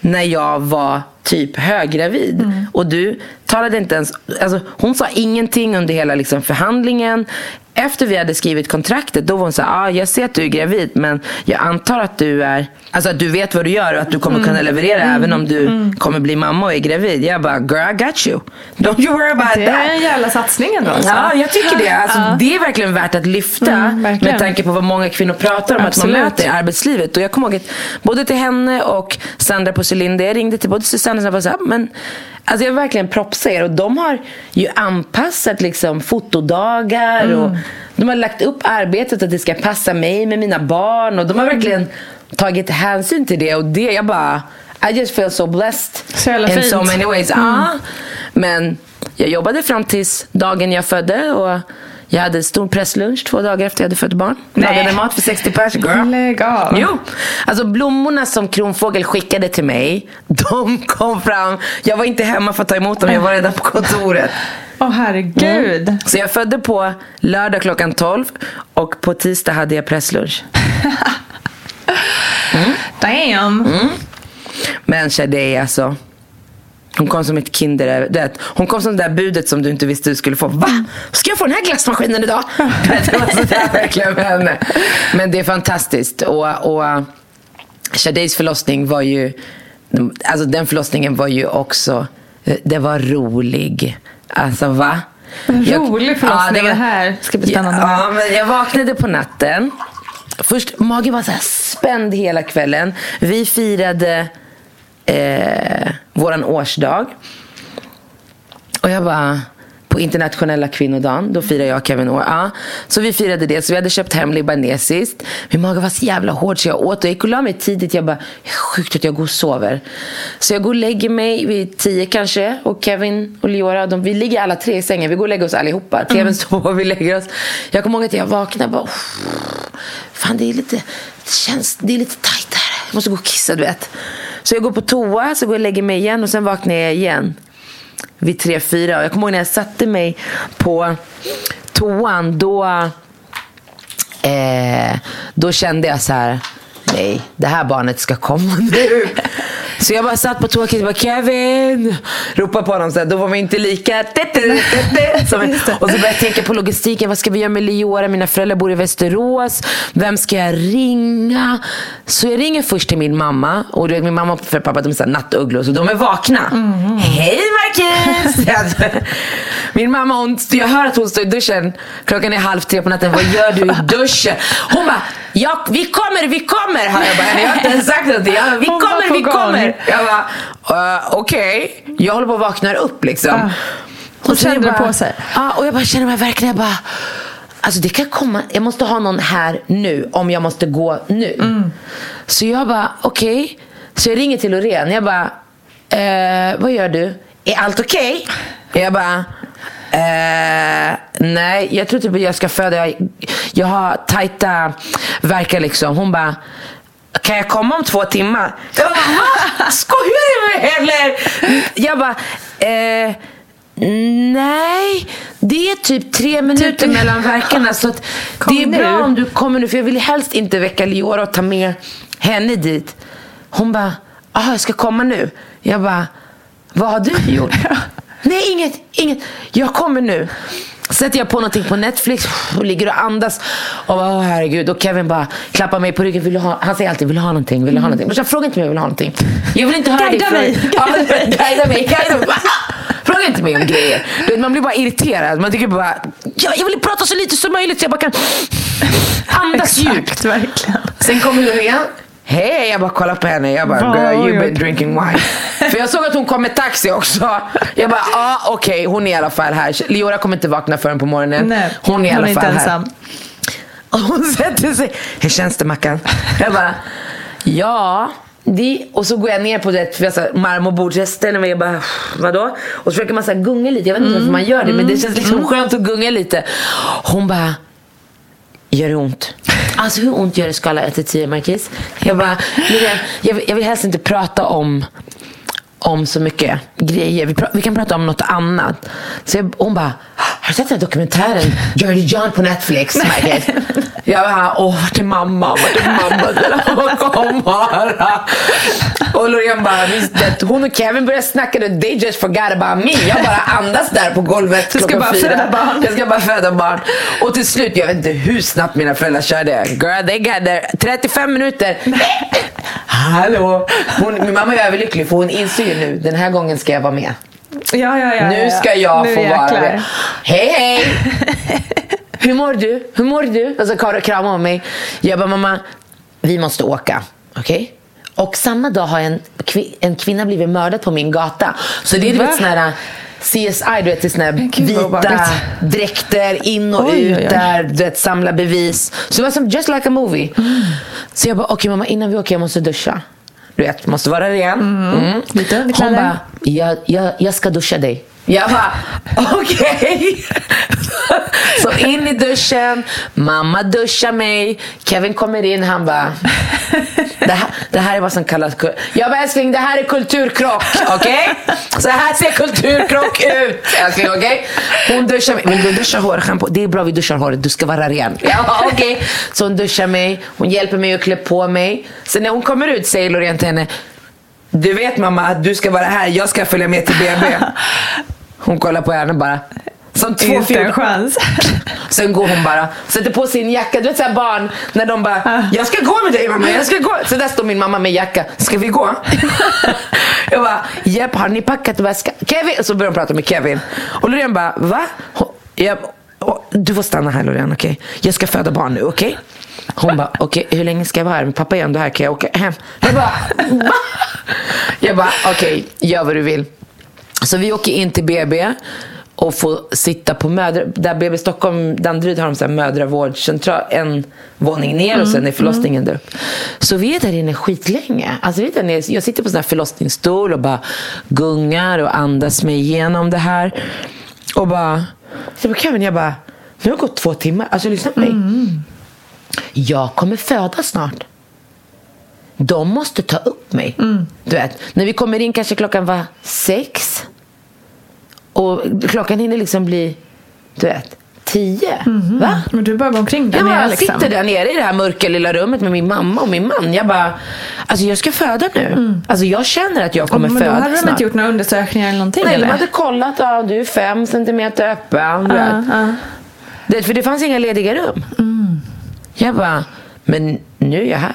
när jag var typ höggravid. Och du talade inte ens, alltså hon sa ingenting under hela liksom förhandlingen. Efter vi hade skrivit kontraktet, då var hon så här, ah, jag ser att du är gravid men jag antar att du är, alltså att du vet vad du gör och att du kommer kunna leverera även om du kommer bli mamma och är gravid. Jag bara, girl I got you. Don't you worry about Det that. är en jävla satsning ändå. alltså. Ja, jag tycker det. Alltså, Det är verkligen värt att lyfta Mm, med tanke på vad många kvinnor pratar om Absolut. att man möter i arbetslivet. Och jag kommer ihåg att både till henne och Sandra på Cylinder, jag ringde till både Susanne och Sandra och sa, men alltså jag vill verkligen propsa er. Och de har ju anpassat liksom fotodagar Mm. och de har lagt upp arbetet att det ska passa mig med mina barn. Och de har verkligen tagit hänsyn till det. Och det, jag bara, I just feel so blessed Så in fint. so many ways. Ja. Men jag jobbade fram tills dagen jag födde och jag hade stor presslunch två dagar efter jag hade fött barn. Nej. Lagade mat för 60 pers. Girl. Lägg av. Jo, alltså blommorna som Kronfågel skickade till mig, de kom fram. Jag var inte hemma för att ta emot dem, jag var redan på kontoret. Åh herregud. Så jag födde på lördag klockan 12 och på tisdag hade jag presslunch. Damn. Mm. Men Shadej alltså. Hon kom som ett kinder. du vet, Hon kom som det där budet som du inte visste du skulle få. Va? Ska jag få den här glassmaskinen idag? Det var sådär verkligen med henne. Men det är fantastiskt. Och, och Shadejs förlossning var ju... Alltså den förlossningen var ju också... Det var rolig. Alltså va? Rolig förlossning. Ja, det här ska bli spännande. Ja, men jag vaknade på natten. Först, magen var så här spänd hela kvällen. Vi firade eh, våran årsdag. Och jag bara, på internationella kvinnodagen. Då firade jag Kevin år. Ja. Så vi firade det. Så vi hade köpt hem libanesiskt. Min mage var så jävla hård så jag åt. Och jag gick och la mig tidigt. Jag bara, sjukt att jag går och sover. Så jag går och lägger mig vid tio kanske. Och Kevin och Leora, de, vi ligger alla tre i sängen. Vi går och lägger oss allihopa. Kevin sover och vi lägger oss. Jag kommer ihåg att jag vaknade och bara, fan det är lite, det känns, det är lite tajt här. Jag måste gå och kissa du vet. Så jag går på toa, så går jag och lägger mig igen och sen vaknar jag igen. Vid tre, fyra. Och jag kommer ihåg när jag satte mig på toan, då, eh, då kände jag så här, nej, det här barnet ska komma nu. Så jag bara satt på toa och bara Kevin! Ropade på honom. Så här, då var man inte lika... Som, och så började jag tänka på logistiken. Vad ska vi göra med Leora? Mina föräldrar bor i Västerås. Vem ska jag ringa? Så jag ringer först till min mamma. Och du vet, min mamma och pappa de är nattugglor. Så de är vakna. Hej Marcus! min mamma, hon, jag hör att hon står i duschen. Klockan är halv tre på natten. Vad gör du i duschen? Hon bara, ja, vi kommer, vi kommer! Jag bara. Jag har inte ens sagt någonting. Jag bara, vi Hon kommer, vi gång. kommer! Jag bara, uh, okej. Jag håller på att vakna upp liksom. Hon så jag kände det på sig. Ja, och jag bara känner mig verkligen, jag bara, alltså det kan komma, jag måste ha någon här nu om jag måste gå nu. Mm. Så jag bara, okej. Så jag ringer till Loreen, jag bara, eh, vad gör du? Är allt okej? Jag bara, Eh, nej, jag tror typ att jag ska föda. Jag, jag har tajta verkar liksom. Hon bara, kan jag komma om två timmar? Jag bara, va? Skojar du med eller? Jag bara, eh, nej. Det är typ tre minuter mellan verkarna. Så det är nu. bra om du kommer nu. För jag vill helst inte väcka Leora och ta med henne dit. Hon bara, aha, jag ska komma nu. Jag bara, vad har du gjort? Nej, inget, inget. Jag kommer nu. Sätter jag på någonting på Netflix och ligger och andas. Och bara, åh herregud. Och Kevin bara klappar mig på ryggen. Vill ha? Han säger alltid, vill du ha någonting? Vill du ha någonting? Brorsan, fråga inte mig om jag vill ha någonting. Jag vill inte höra Guida det. mig. Ja, guida mig. Guida mig. Fråga inte mig om grejer. Vet, man blir bara irriterad. Man tycker bara, jag, jag vill prata så lite som möjligt så jag bara kan andas djupt. verkligen. Sen kommer Loreen. Hej, jag bara kollar på henne. Jag bara, Vad girl you've been gjort?" drinking wine. För jag såg att hon kom med taxi också. Jag bara, ja ah, okej, hon är i alla fall här. Leora kommer inte vakna förrän på morgonen. Nej, hon är i alla fall här. ensam. Och hon sätter sig. Hur känns det Mackan? Jag bara, ja. Det, och så går jag ner på det för jag så här, marmorbord. Så jag ställer mig och bara, vadå? Och så försöker man så gunga lite. Jag vet inte varför man gör det. Men det känns liksom skönt att gunga lite. Hon bara, gör det ont? Alltså hur ont gör det skala 1 till 10 Marquis? Jag bara, jag, jag vill helst inte prata om om så mycket grejer. Vi, vi kan prata om något annat. Så jag, hon bara, har du sett den här dokumentären Dirty John på Netflix? Marcus?" Jag bara, åh vart är mamma? Vart är mamma? Kom bara. Och Loreen bara, visst, hon och Kevin började snacka, they just forgot about me. Jag bara andas där på golvet Du ska bara fyra. föda barn. Jag ska bara föda barn. Och till slut, jag vet inte hur snabbt mina föräldrar körde. Girl, they got there. 35 minuter. Hallå! Hon, min mamma är överlycklig för hon inser ju nu, den här gången ska jag vara med. Ja, ja, ja. nu ska jag Nu få vara jäklar. med. Hej hej! Hur mår du? Hur mår du? Och så Karo kramar om mig. Jag bara, mamma, vi måste åka. Okej? Och samma dag har en, kvi- en kvinna blivit mördad på min gata. Så det är du Va? vet sån här CSI, du vet, det är såna här vita dräkter in och Oj, ut oj, oj. där, du vet, samla bevis. Så det var som just like a movie. Så jag bara, okej mamma, innan vi åker jag måste duscha. Du vet, måste vara ren. Mm. Lite Hon underkläder. bara, jag, jag, jag ska duscha dig. Jag bara, okej. Så in i duschen, mamma duschar mig, Kevin kommer in, han bara, det här, det här är vad som kallas Jag bara älskling, det här är kulturkrock, okej? Så här ser kulturkrock ut, älskling, okej? Hon duschar mig, vill du duscha hårschampo? Det är bra vi duschar håret, du ska vara ren. Bara okej. Så hon duschar mig, hon hjälper mig att klä på mig. Sen när hon kommer ut säger Loreen till henne, du vet mamma att du ska vara här, jag ska följa med till BB. Hon kollar på henne bara. Som två fjorton. chans. Sen går hon bara, sätter på sin jacka. Du vet såhär barn, när de bara, jag ska gå med dig mamma, jag ska gå. Så där står min mamma med jacka, ska vi gå? jag bara, japp, har ni packat väskan? Kevin! Och så börjar de prata med Kevin. Och Loreen bara, va? Jag, "Åh, du får stanna här Loreen, okej? Jag ska föda barn nu, okej? Hon bara, okej, hur länge ska jag vara här? Men pappa är ändå här, kan jag åka hem? Jag bara, va? Jag bara, okej, gör vad du vill. Så vi åker in till BB och få sitta på mödra... Där BB Stockholm, Danderyd har de så här mödravårdscentral, en våning ner och sen är förlossningen där uppe. Så vi är där inne skitlänge. Alltså vi är där nere, jag sitter på sån här förlossningsstol och bara gungar och andas mig igenom det här. Och bara... Så på Kevin, jag bara, nu har det gått två timmar. Alltså lyssna på mig. Jag kommer föda snart. De måste ta upp mig. Du vet, när vi kommer in kanske klockan var sex. Och klockan hinner liksom bli, du vet, tio. Va? Men du bara går omkring där Jag nere liksom. sitter där nere i det här mörka lilla rummet med min mamma och min man. Jag bara, alltså jag ska föda nu. Alltså jag känner att jag kommer men då föda hade de snart. inte gjort några undersökningar eller någonting Nej, de eller? hade kollat. Ja, du är fem centimeter öppen. Du vet. Det, för det fanns inga lediga rum. Jag bara, men nu är jag här.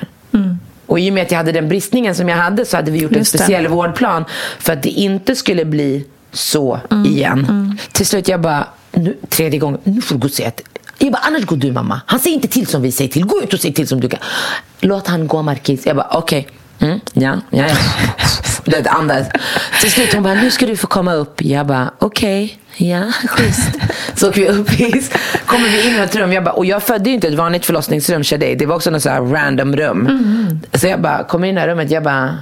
Och i och med att jag hade den bristningen som jag hade så hade vi gjort en Just det. speciell vårdplan för att det inte skulle bli så igen. Till slut jag bara, nu, tredje gången, nu får du gå och säga att jag bara, annars går du mamma. Han säger inte till som vi säger till. Gå ut och säg till som du kan. Låt han gå Marquis. Jag bara, okej. Mm, ja, ja, ja. Det andas. Till slut hon bara, nu ska du få komma upp. Jag bara, okej. Ja, schysst. Så åker vi upp hit. Kommer vi in i ett rum. Jag bara, och jag födde ju inte ett vanligt förlossningsrum, Shadej. Det var också något så här random rum. Så jag bara, kommer in i det här rummet. Jag bara,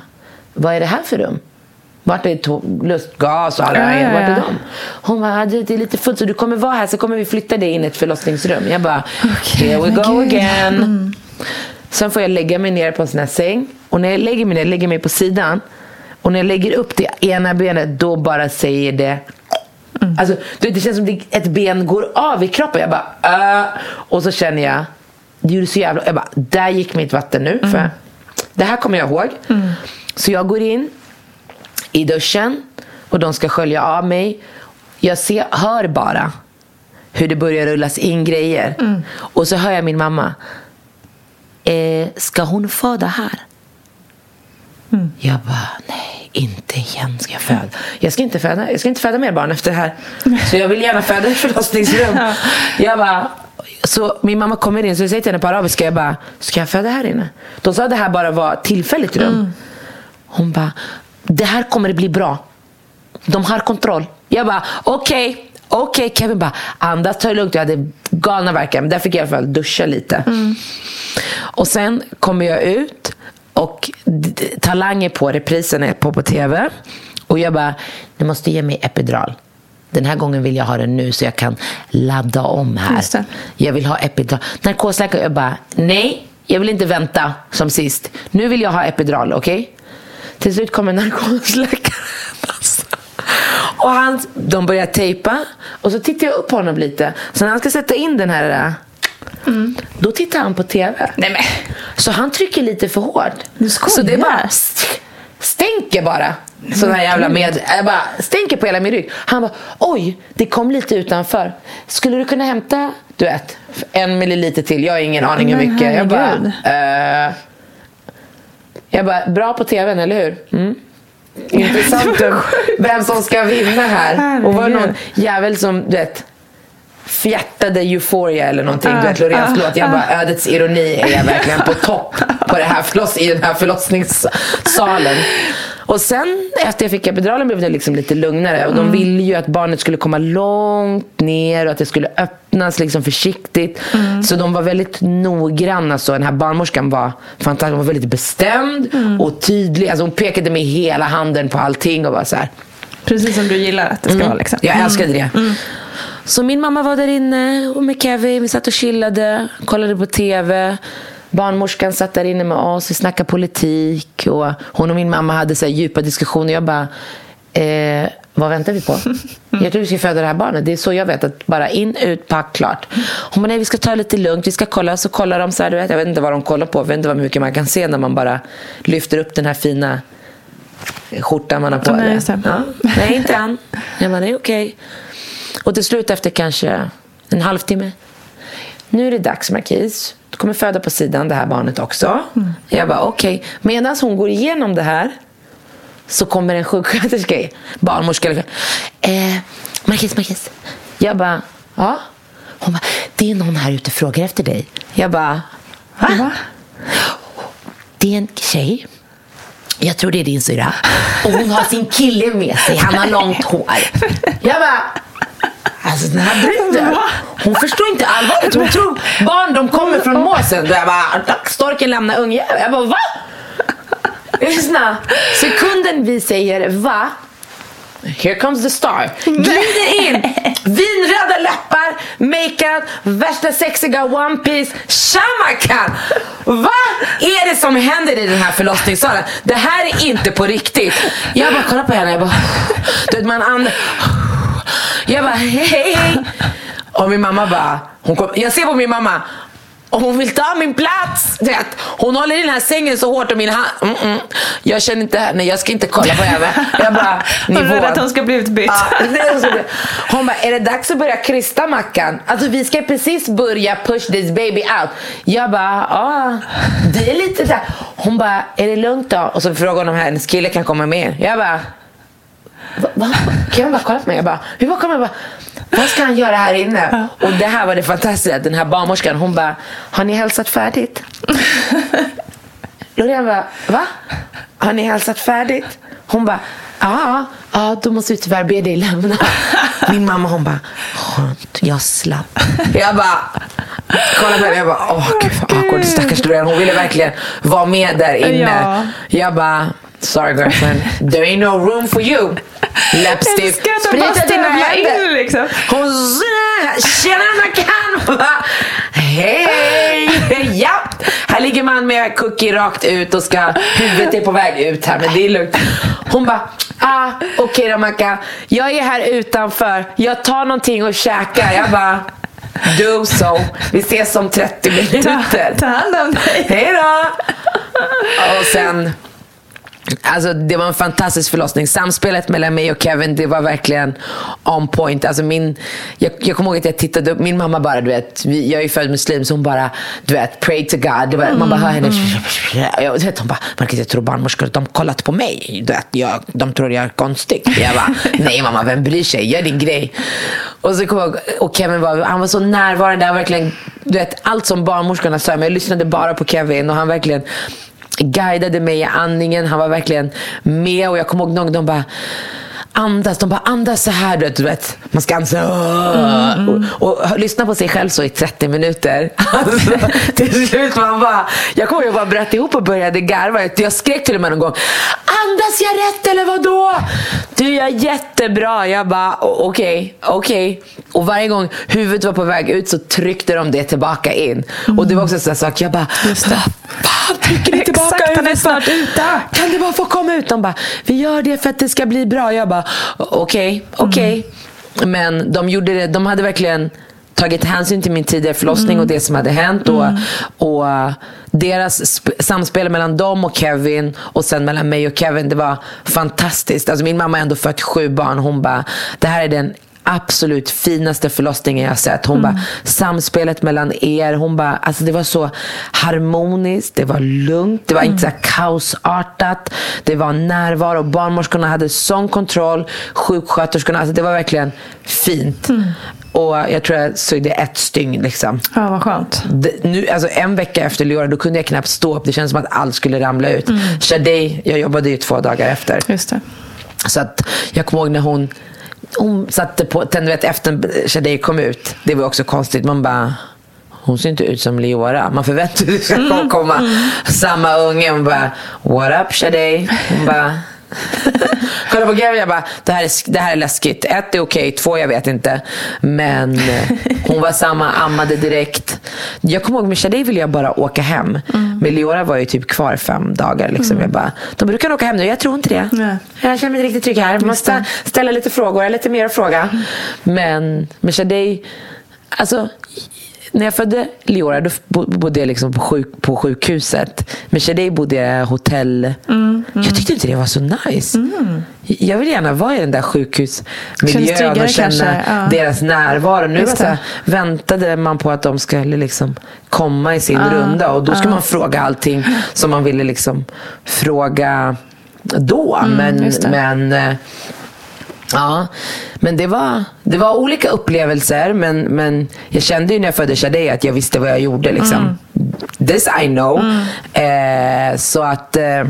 vad är det här för rum? Vart är lustgas och alla Ja, ja, Vart är de? Hon bara, det det är lite fullt så du kommer vara här så kommer vi flytta dig in i ett förlossningsrum. Jag bara, here we go gud. again. Sen får jag lägga mig ner på en sån här säng. Och när jag lägger mig ner, lägger mig på sidan. Och när jag lägger upp det ena benet, då bara säger det Alltså, du vet, det känns som det, ett ben går av i kroppen. Jag bara, äh. Och så känner jag, det gjorde så jävla... Jag bara, där gick mitt vatten nu. För det här kommer jag ihåg. Så jag går in i duschen och de ska skölja av mig. Jag ser, hör bara hur det börjar rullas in grejer. Och så hör jag min mamma. Eh, ska hon föda här? Jag bara, nej, inte igen ska jag föda. Jag ska inte föda, jag ska inte föda mer barn efter det här. Så jag vill gärna föda i förlossningsrum. Jag bara, så min mamma kommer in så jag säger till henne på arabiska, jag bara, ska jag föda här inne? De sa att det här bara var tillfälligt rum. Hon bara, det här kommer att bli bra. De har kontroll. Jag bara, okej. Okej, Kevin bara, andas, ta det lugnt. Jag hade galna verkar, men där fick jag i alla fall duscha lite. Och sen kommer jag ut och Talang är på, reprisen är på på tv. Och jag bara, ni måste ge mig epidural. Den här gången vill jag ha den nu så jag kan ladda om här. Jag vill ha epidural. Narkosläkare, jag bara, nej, jag vill inte vänta som sist. Nu vill jag ha epidural, okej? Till slut kommer narkosläkaren. Alltså. Och han, de börjar tejpa. Och så tittar jag upp på honom lite. Så när han ska sätta in den här... Då tittar han på tv. Nej men. Så han trycker lite för hårt. Du? Så det bara st- stänker bara. Sån här jävla med... Jag bara stänker på hela min rygg. Han bara, oj, det kom lite utanför. Skulle du kunna hämta, du vet, en milliliter till? Jag har ingen aning hur mycket. Jag bara, eh, jag bara, bra på tvn, eller hur? Mm. Intressant vem som ska vinna här. Och var det någon jävel som, du vet, fjärtade Euphoria eller någonting. Ah, du vet, Loreens ah, låt. Jag bara, ödets ironi är jag verkligen på topp på det här förloss, i den här förlossningssalen. Och sen efter jag fick epiduralen blev det liksom lite lugnare. Och de ville ju att barnet skulle komma långt ner och att det skulle öppnas liksom försiktigt. Så de var väldigt noggranna. Så den här barnmorskan var fantastisk. Hon var väldigt bestämd och tydlig. Alltså hon pekade med hela handen på allting och var så här. Precis som du gillar att det ska Mm. vara liksom. Jag älskade det. Så min mamma var där inne och med Kevin. Vi satt och chillade, kollade på tv. Barnmorskan satt där inne med oss. Vi snackade politik. Och hon och min mamma hade så djupa diskussioner. Jag bara, eh, vad väntar vi på? Jag tror vi ska föda det här barnet. Det är så jag vet. att Bara in, ut, pack, klart. Hon bara, nej vi ska ta det lite lugnt. Vi ska kolla. Så kollar de så här, du vet. Jag vet inte vad de kollar på. Jag vet inte vad mycket man kan se när man bara lyfter upp den här fina skjortan man har på nej. Ja. Nej, inte än. Jag bara, nej okej. Och till slut efter kanske en halvtimme. Nu är det dags Marquis. Du kommer föda på sidan det här barnet också. Jag bara okej. Medan hon går igenom det här så kommer en sjuksköterska, barnmorska. eller- Eh, Marquis, Marquis. Jag bara, ja. Hon bara, det är någon här ute och frågar efter dig. Jag bara, va? Va? Det är en tjej. Jag tror det är din syrra. Och hon har sin kille med sig. Han har långt hår. Jag bara... Alltså den här bruden, hon förstår inte allvaret. Hon tror barn de kommer från måsen. Då jag bara, storken lämnar ungjävel. Jag bara, va? Lyssna. Sekunden vi säger va, Here comes the star. Glider in. Vinröda läppar, makeup, värsta sexiga one piece. Shamakan! Vad är det som händer i den här förlossningssalen? Det här är inte på riktigt. Jag bara kollar på henne. Jag bara... Du vet, man and... Jag bara, hej. Och min mamma bara... Hon kom, jag ser på min mamma. Och hon vill ta min plats. Du vet, hon håller i den här sängen så hårt om min hand. Mm -mm. Jag känner inte henne, jag ska inte kolla på henne. Jag bara, nivå. Hon är att hon ska bli utbytt. Ja, hon bara, är det dags att börja krysta Mackan? Alltså vi ska precis börja push this baby out. Jag bara, ja, det är lite där. Hon bara, är det lugnt då? Och så frågar hon om hennes kille kan komma med. Jag bara, Va? va? Kan jag bara kolla på mig? Jag bara, hur bara kommer jag bara, vad ska han göra här inne? Och det här var det fantastiska, den här barnmorskan, hon bara, har ni hälsat färdigt? Loreen bara, va? Har ni hälsat färdigt? Hon bara, ja, ja, då måste vi tyvärr be dig lämna. Min mamma hon bara, skönt, jag slapp. Jag bara, kolla på henne, jag bara, åh gud vad awkward, stackars Loreen. Hon ville verkligen vara med där inne. Ja. Jag bara, sorry girlfriend, there ain't no room for you. Läppstift, sprita dina in liksom. Hon så- tjena bara, Hej! Ja! Här ligger man med cookie rakt ut och ska, huvudet är på väg ut här men det är lugnt. Hon bara, ah, okej då Macka. Jag är här utanför. Jag tar någonting och käkar. Jag bara, do so. Vi ses om 30 minuter. Ta hand om dig. Hej då! Och sen Alltså det var en fantastisk förlossning. Samspelet mellan mig och Kevin, det var verkligen on point. Alltså min, jag, jag kommer ihåg att jag tittade upp, min mamma bara, du vet, vi, jag är ju född muslim, så hon bara, du vet, pray to God. Det var, man bara hör henne, jag, du vet, hon bara, Marcus jag tror barnmorskor, de kollat på mig. Du vet, jag, de tror jag är konstig. Jag bara, nej mamma, vem bryr sig? Gör din grej. Och så kom jag och Kevin var, han var så närvarande, han verkligen, du vet, allt som barnmorskorna sa, men jag lyssnade bara på Kevin och han verkligen guidade mig i andningen. Han var verkligen med och jag kommer ihåg någon de bara andas, de bara andas så här du vet, du vet. man ska andas så här. och, och, och lyssna på sig själv så i 30 minuter alltså, till slut man bara jag kommer ihåg jag bara bröt ihop och började garva jag skrek till och med någon gång andas jag rätt eller vad då? du gör jättebra jag bara "O- okej, okej och varje gång huvudet var på väg ut så tryckte de det tillbaka in och det var också en sån sak jag bara Just det. Fan trycker ni tillbaka Exakt, han är snart ute. Kan det bara få komma ut? De bara, vi gör det för att det ska bli bra. Jag bara, okej, okej. Men de gjorde det, de hade verkligen tagit hänsyn till min tidigare förlossning och det som hade hänt. Och, och uh, deras sp- samspel mellan dem och Kevin och sen mellan mig och Kevin, det var fantastiskt. Alltså min mamma har ändå fött sju barn. Hon bara, det här är den absolut finaste förlossningen jag sett. Hon bara, samspelet mellan er, hon bara, alltså det var så harmoniskt, det var lugnt, det var inte så kaosartat, det var närvaro, barnmorskorna hade sån kontroll, sjuksköterskorna, alltså det var verkligen fint. Och jag tror jag sydde ett stygn liksom. Ja, vad skönt. Det, nu, alltså en vecka efter Leora, då kunde jag knappt stå upp. Det kändes som att allt skulle ramla ut. Mm. Shadej, jag jobbade ju två dagar efter. Just det. Så att jag kommer ihåg när hon, hon satte på, du vet, efter Shadej kom ut. Det var också konstigt. Man bara, hon ser inte ut som Leora. Man förväntar sig att det ska komma samma unge. Hon bara, what up Shadej? Hon bara, Kolla på Gary jag bara, det här är, det här är läskigt. Ett är okej, två jag vet inte. Men eh, hon var samma, ammade direkt. Jag kommer ihåg med Shadej ville jag bara åka hem. Med Leora var ju typ kvar fem dagar. Liksom. Jag bara, de brukar åka hem nu, jag tror inte det. Nej. Jag känner mig inte riktigt trygg här. Jag måste ställa lite frågor, jag har lite mer att fråga. Men med Shadej, alltså när jag födde Leora då bo- bodde jag liksom på, sjuk, på sjukhuset. Med Shadej bodde jag hotell. Jag tyckte inte det var så nice. Jag vill gärna vara i den där sjukhusmiljön och känna ja. deras närvaro. Nu så här, det. väntade man på att de skulle liksom komma i sin runda och då ska man fråga allting som man ville liksom fråga då. men, Mm, det. men eh, Ja, men det var, det var olika upplevelser. Men, men jag kände ju när jag födde Shadej att jag visste vad jag gjorde. Liksom. Mm. This I know. Eh, så att... Eh,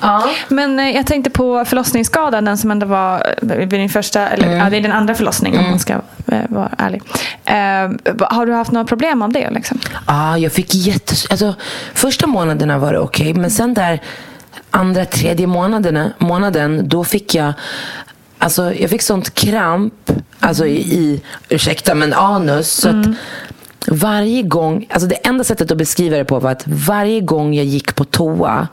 ja. Men eh, jag tänkte på förlossningsskadan, den som ändå var eh, vid din första, eller Mm. ja, det är din andra förlossning om man ska eh, vara ärlig. Eh, har du haft några problem av det? Liksom? Ja, jag fick jättes... Alltså, första månaderna var det okej, men sen där andra, tredje månaderna, månaden, då fick jag Alltså, jag fick sånt kramp alltså i, i ursäkta, men anus. Så att varje gång, alltså det enda sättet att beskriva det på var att varje gång jag gick på toa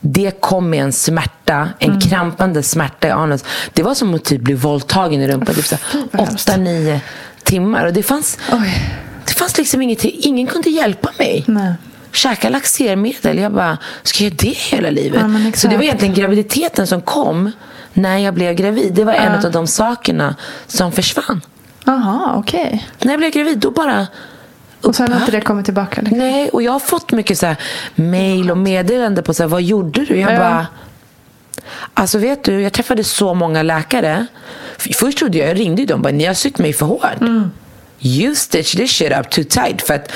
det kom med en smärta, en krampande smärta i anus. Det var som att typ bli våldtagen i rumpan. Typ så här, vad hemskt. åtta, nio timmar. Och det fanns, Oj. det fanns liksom ingenting. Ingen kunde hjälpa mig. Nej. Käka laxermedel. Jag bara, ska jag göra det hela livet? Ja, så det var egentligen graviditeten som kom när jag blev gravid. Det var en av de sakerna som försvann. Jaha, okej. När jag blev gravid, då bara Och sen har inte det kommit tillbaka? Liksom. Nej, och jag har fått mycket så här mail och meddelande på så här, vad gjorde du? Jag Ja. bara, alltså vet du, jag träffade så många läkare. Först trodde jag, jag ringde dem bara, ni har sytt mig för hårt. Mm. You stitch this shit up too tight. För att,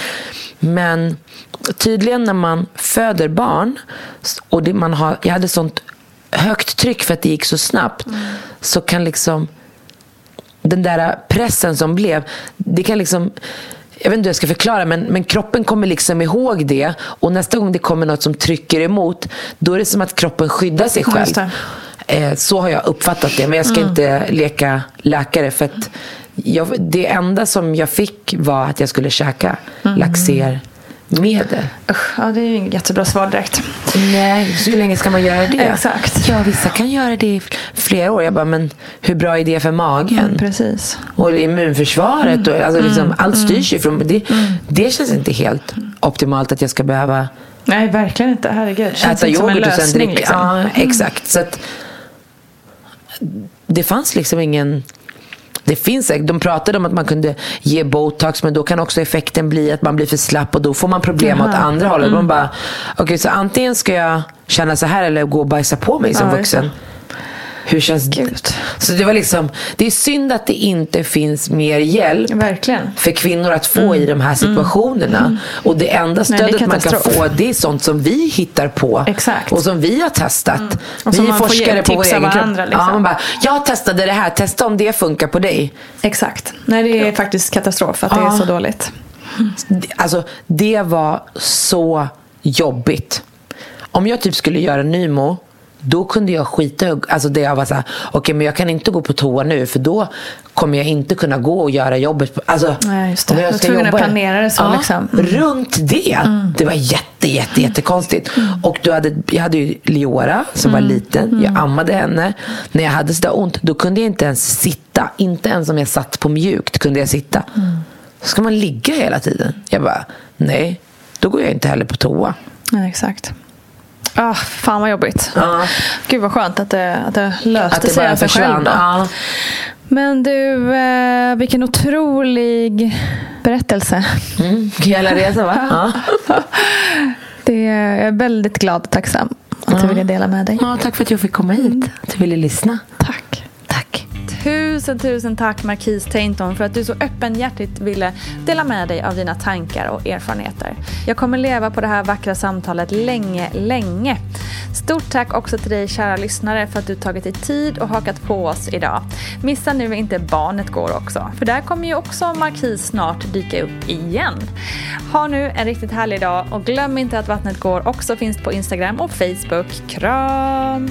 men tydligen när man föder barn och det, man har, jag hade sånt högt tryck för att det gick så snabbt. Mm. Så kan liksom den där pressen som blev, det kan liksom jag vet inte hur jag ska förklara, men, men kroppen kommer liksom ihåg det. Och nästa gång det kommer något som trycker emot, då är det som att kroppen skyddar sig själv. Eh, så har jag uppfattat det. Men jag ska inte leka läkare. För att jag, det enda som jag fick var att jag skulle käka laxermedel. Usch, ja, det är ju inget jättebra svar direkt. Nej, så hur länge ska man göra det? Exakt. Ja, vissa kan göra det i flera år. Jag bara, men hur bra är det för magen? Mm, precis. Och immunförsvaret. Och, alltså liksom, allt styrs ju från... Det, det känns inte helt optimalt att jag ska behöva Nej, verkligen inte. Herregud. Känns äta inte som en yoghurt och sen lösning. dricka. Liksom. Ja, exakt. Så att, det fanns liksom ingen... Det finns säkert, de pratade om att man kunde ge botox men då kan också effekten bli att man blir för slapp och då får man problem Jaha. åt andra hållet. Man bara, okej så antingen ska jag känna så här eller gå och bajsa på mig som Ja, vuxen. Hur känns Gud. det? Så det var liksom, det är synd att det inte finns mer hjälp Verkligen. för kvinnor att få i de här situationerna. Och det enda Nej, det stödet man kan få det är sånt som vi hittar på. Exakt. Och som vi har testat. Och vi är forskare på vår egen kropp. liksom. Ja, man bara, jag testade det här, testa om det funkar på dig. Exakt. Nej, det är faktiskt katastrof att det är så dåligt. Alltså, det var så jobbigt. Om jag typ skulle göra Nymo, då kunde jag skita Alltså det jag var såhär, okej men jag kan inte gå på toa nu för då kommer jag inte kunna gå och göra jobbet. Alltså, Nej, just det. jag var ska jobba- planera det så, ja, liksom. Mm. Runt det. Det var jätte, jätte, jättekonstigt. Och du hade, jag hade ju Leora som Mm. var liten. Jag ammade henne. När jag hade sådär ont, då kunde jag inte ens sitta. Inte ens om jag satt på mjukt kunde jag sitta. Mm. Ska man ligga hela tiden? Jag bara, nej. Då går jag inte heller på toa. Nej, exakt. Ah, fan vad jobbigt. Ja. Gud vad skönt att det, att det löste Att det sig av sig själv. Ja. Men du, eh, vilken otrolig berättelse. Mm. Hela resan va? Ja. Det är, jag är väldigt glad och tacksam att du ville dela med dig. ja, tack för att jag fick komma hit. Att du ville lyssna. Tack. Tusen, tusen tack Marquis Tainton för att du så öppenhjärtigt ville dela med dig av dina tankar och erfarenheter. Jag kommer leva på det här vackra samtalet länge, länge. Stort tack också till dig kära lyssnare för att du tagit dig tid och hakat på oss idag. Missa nu inte Barnet Går också, för där kommer ju också Marquis snart dyka upp igen. Ha nu en riktigt härlig dag och glöm inte att Vattnet Går också finns på Instagram och Facebook. Kram!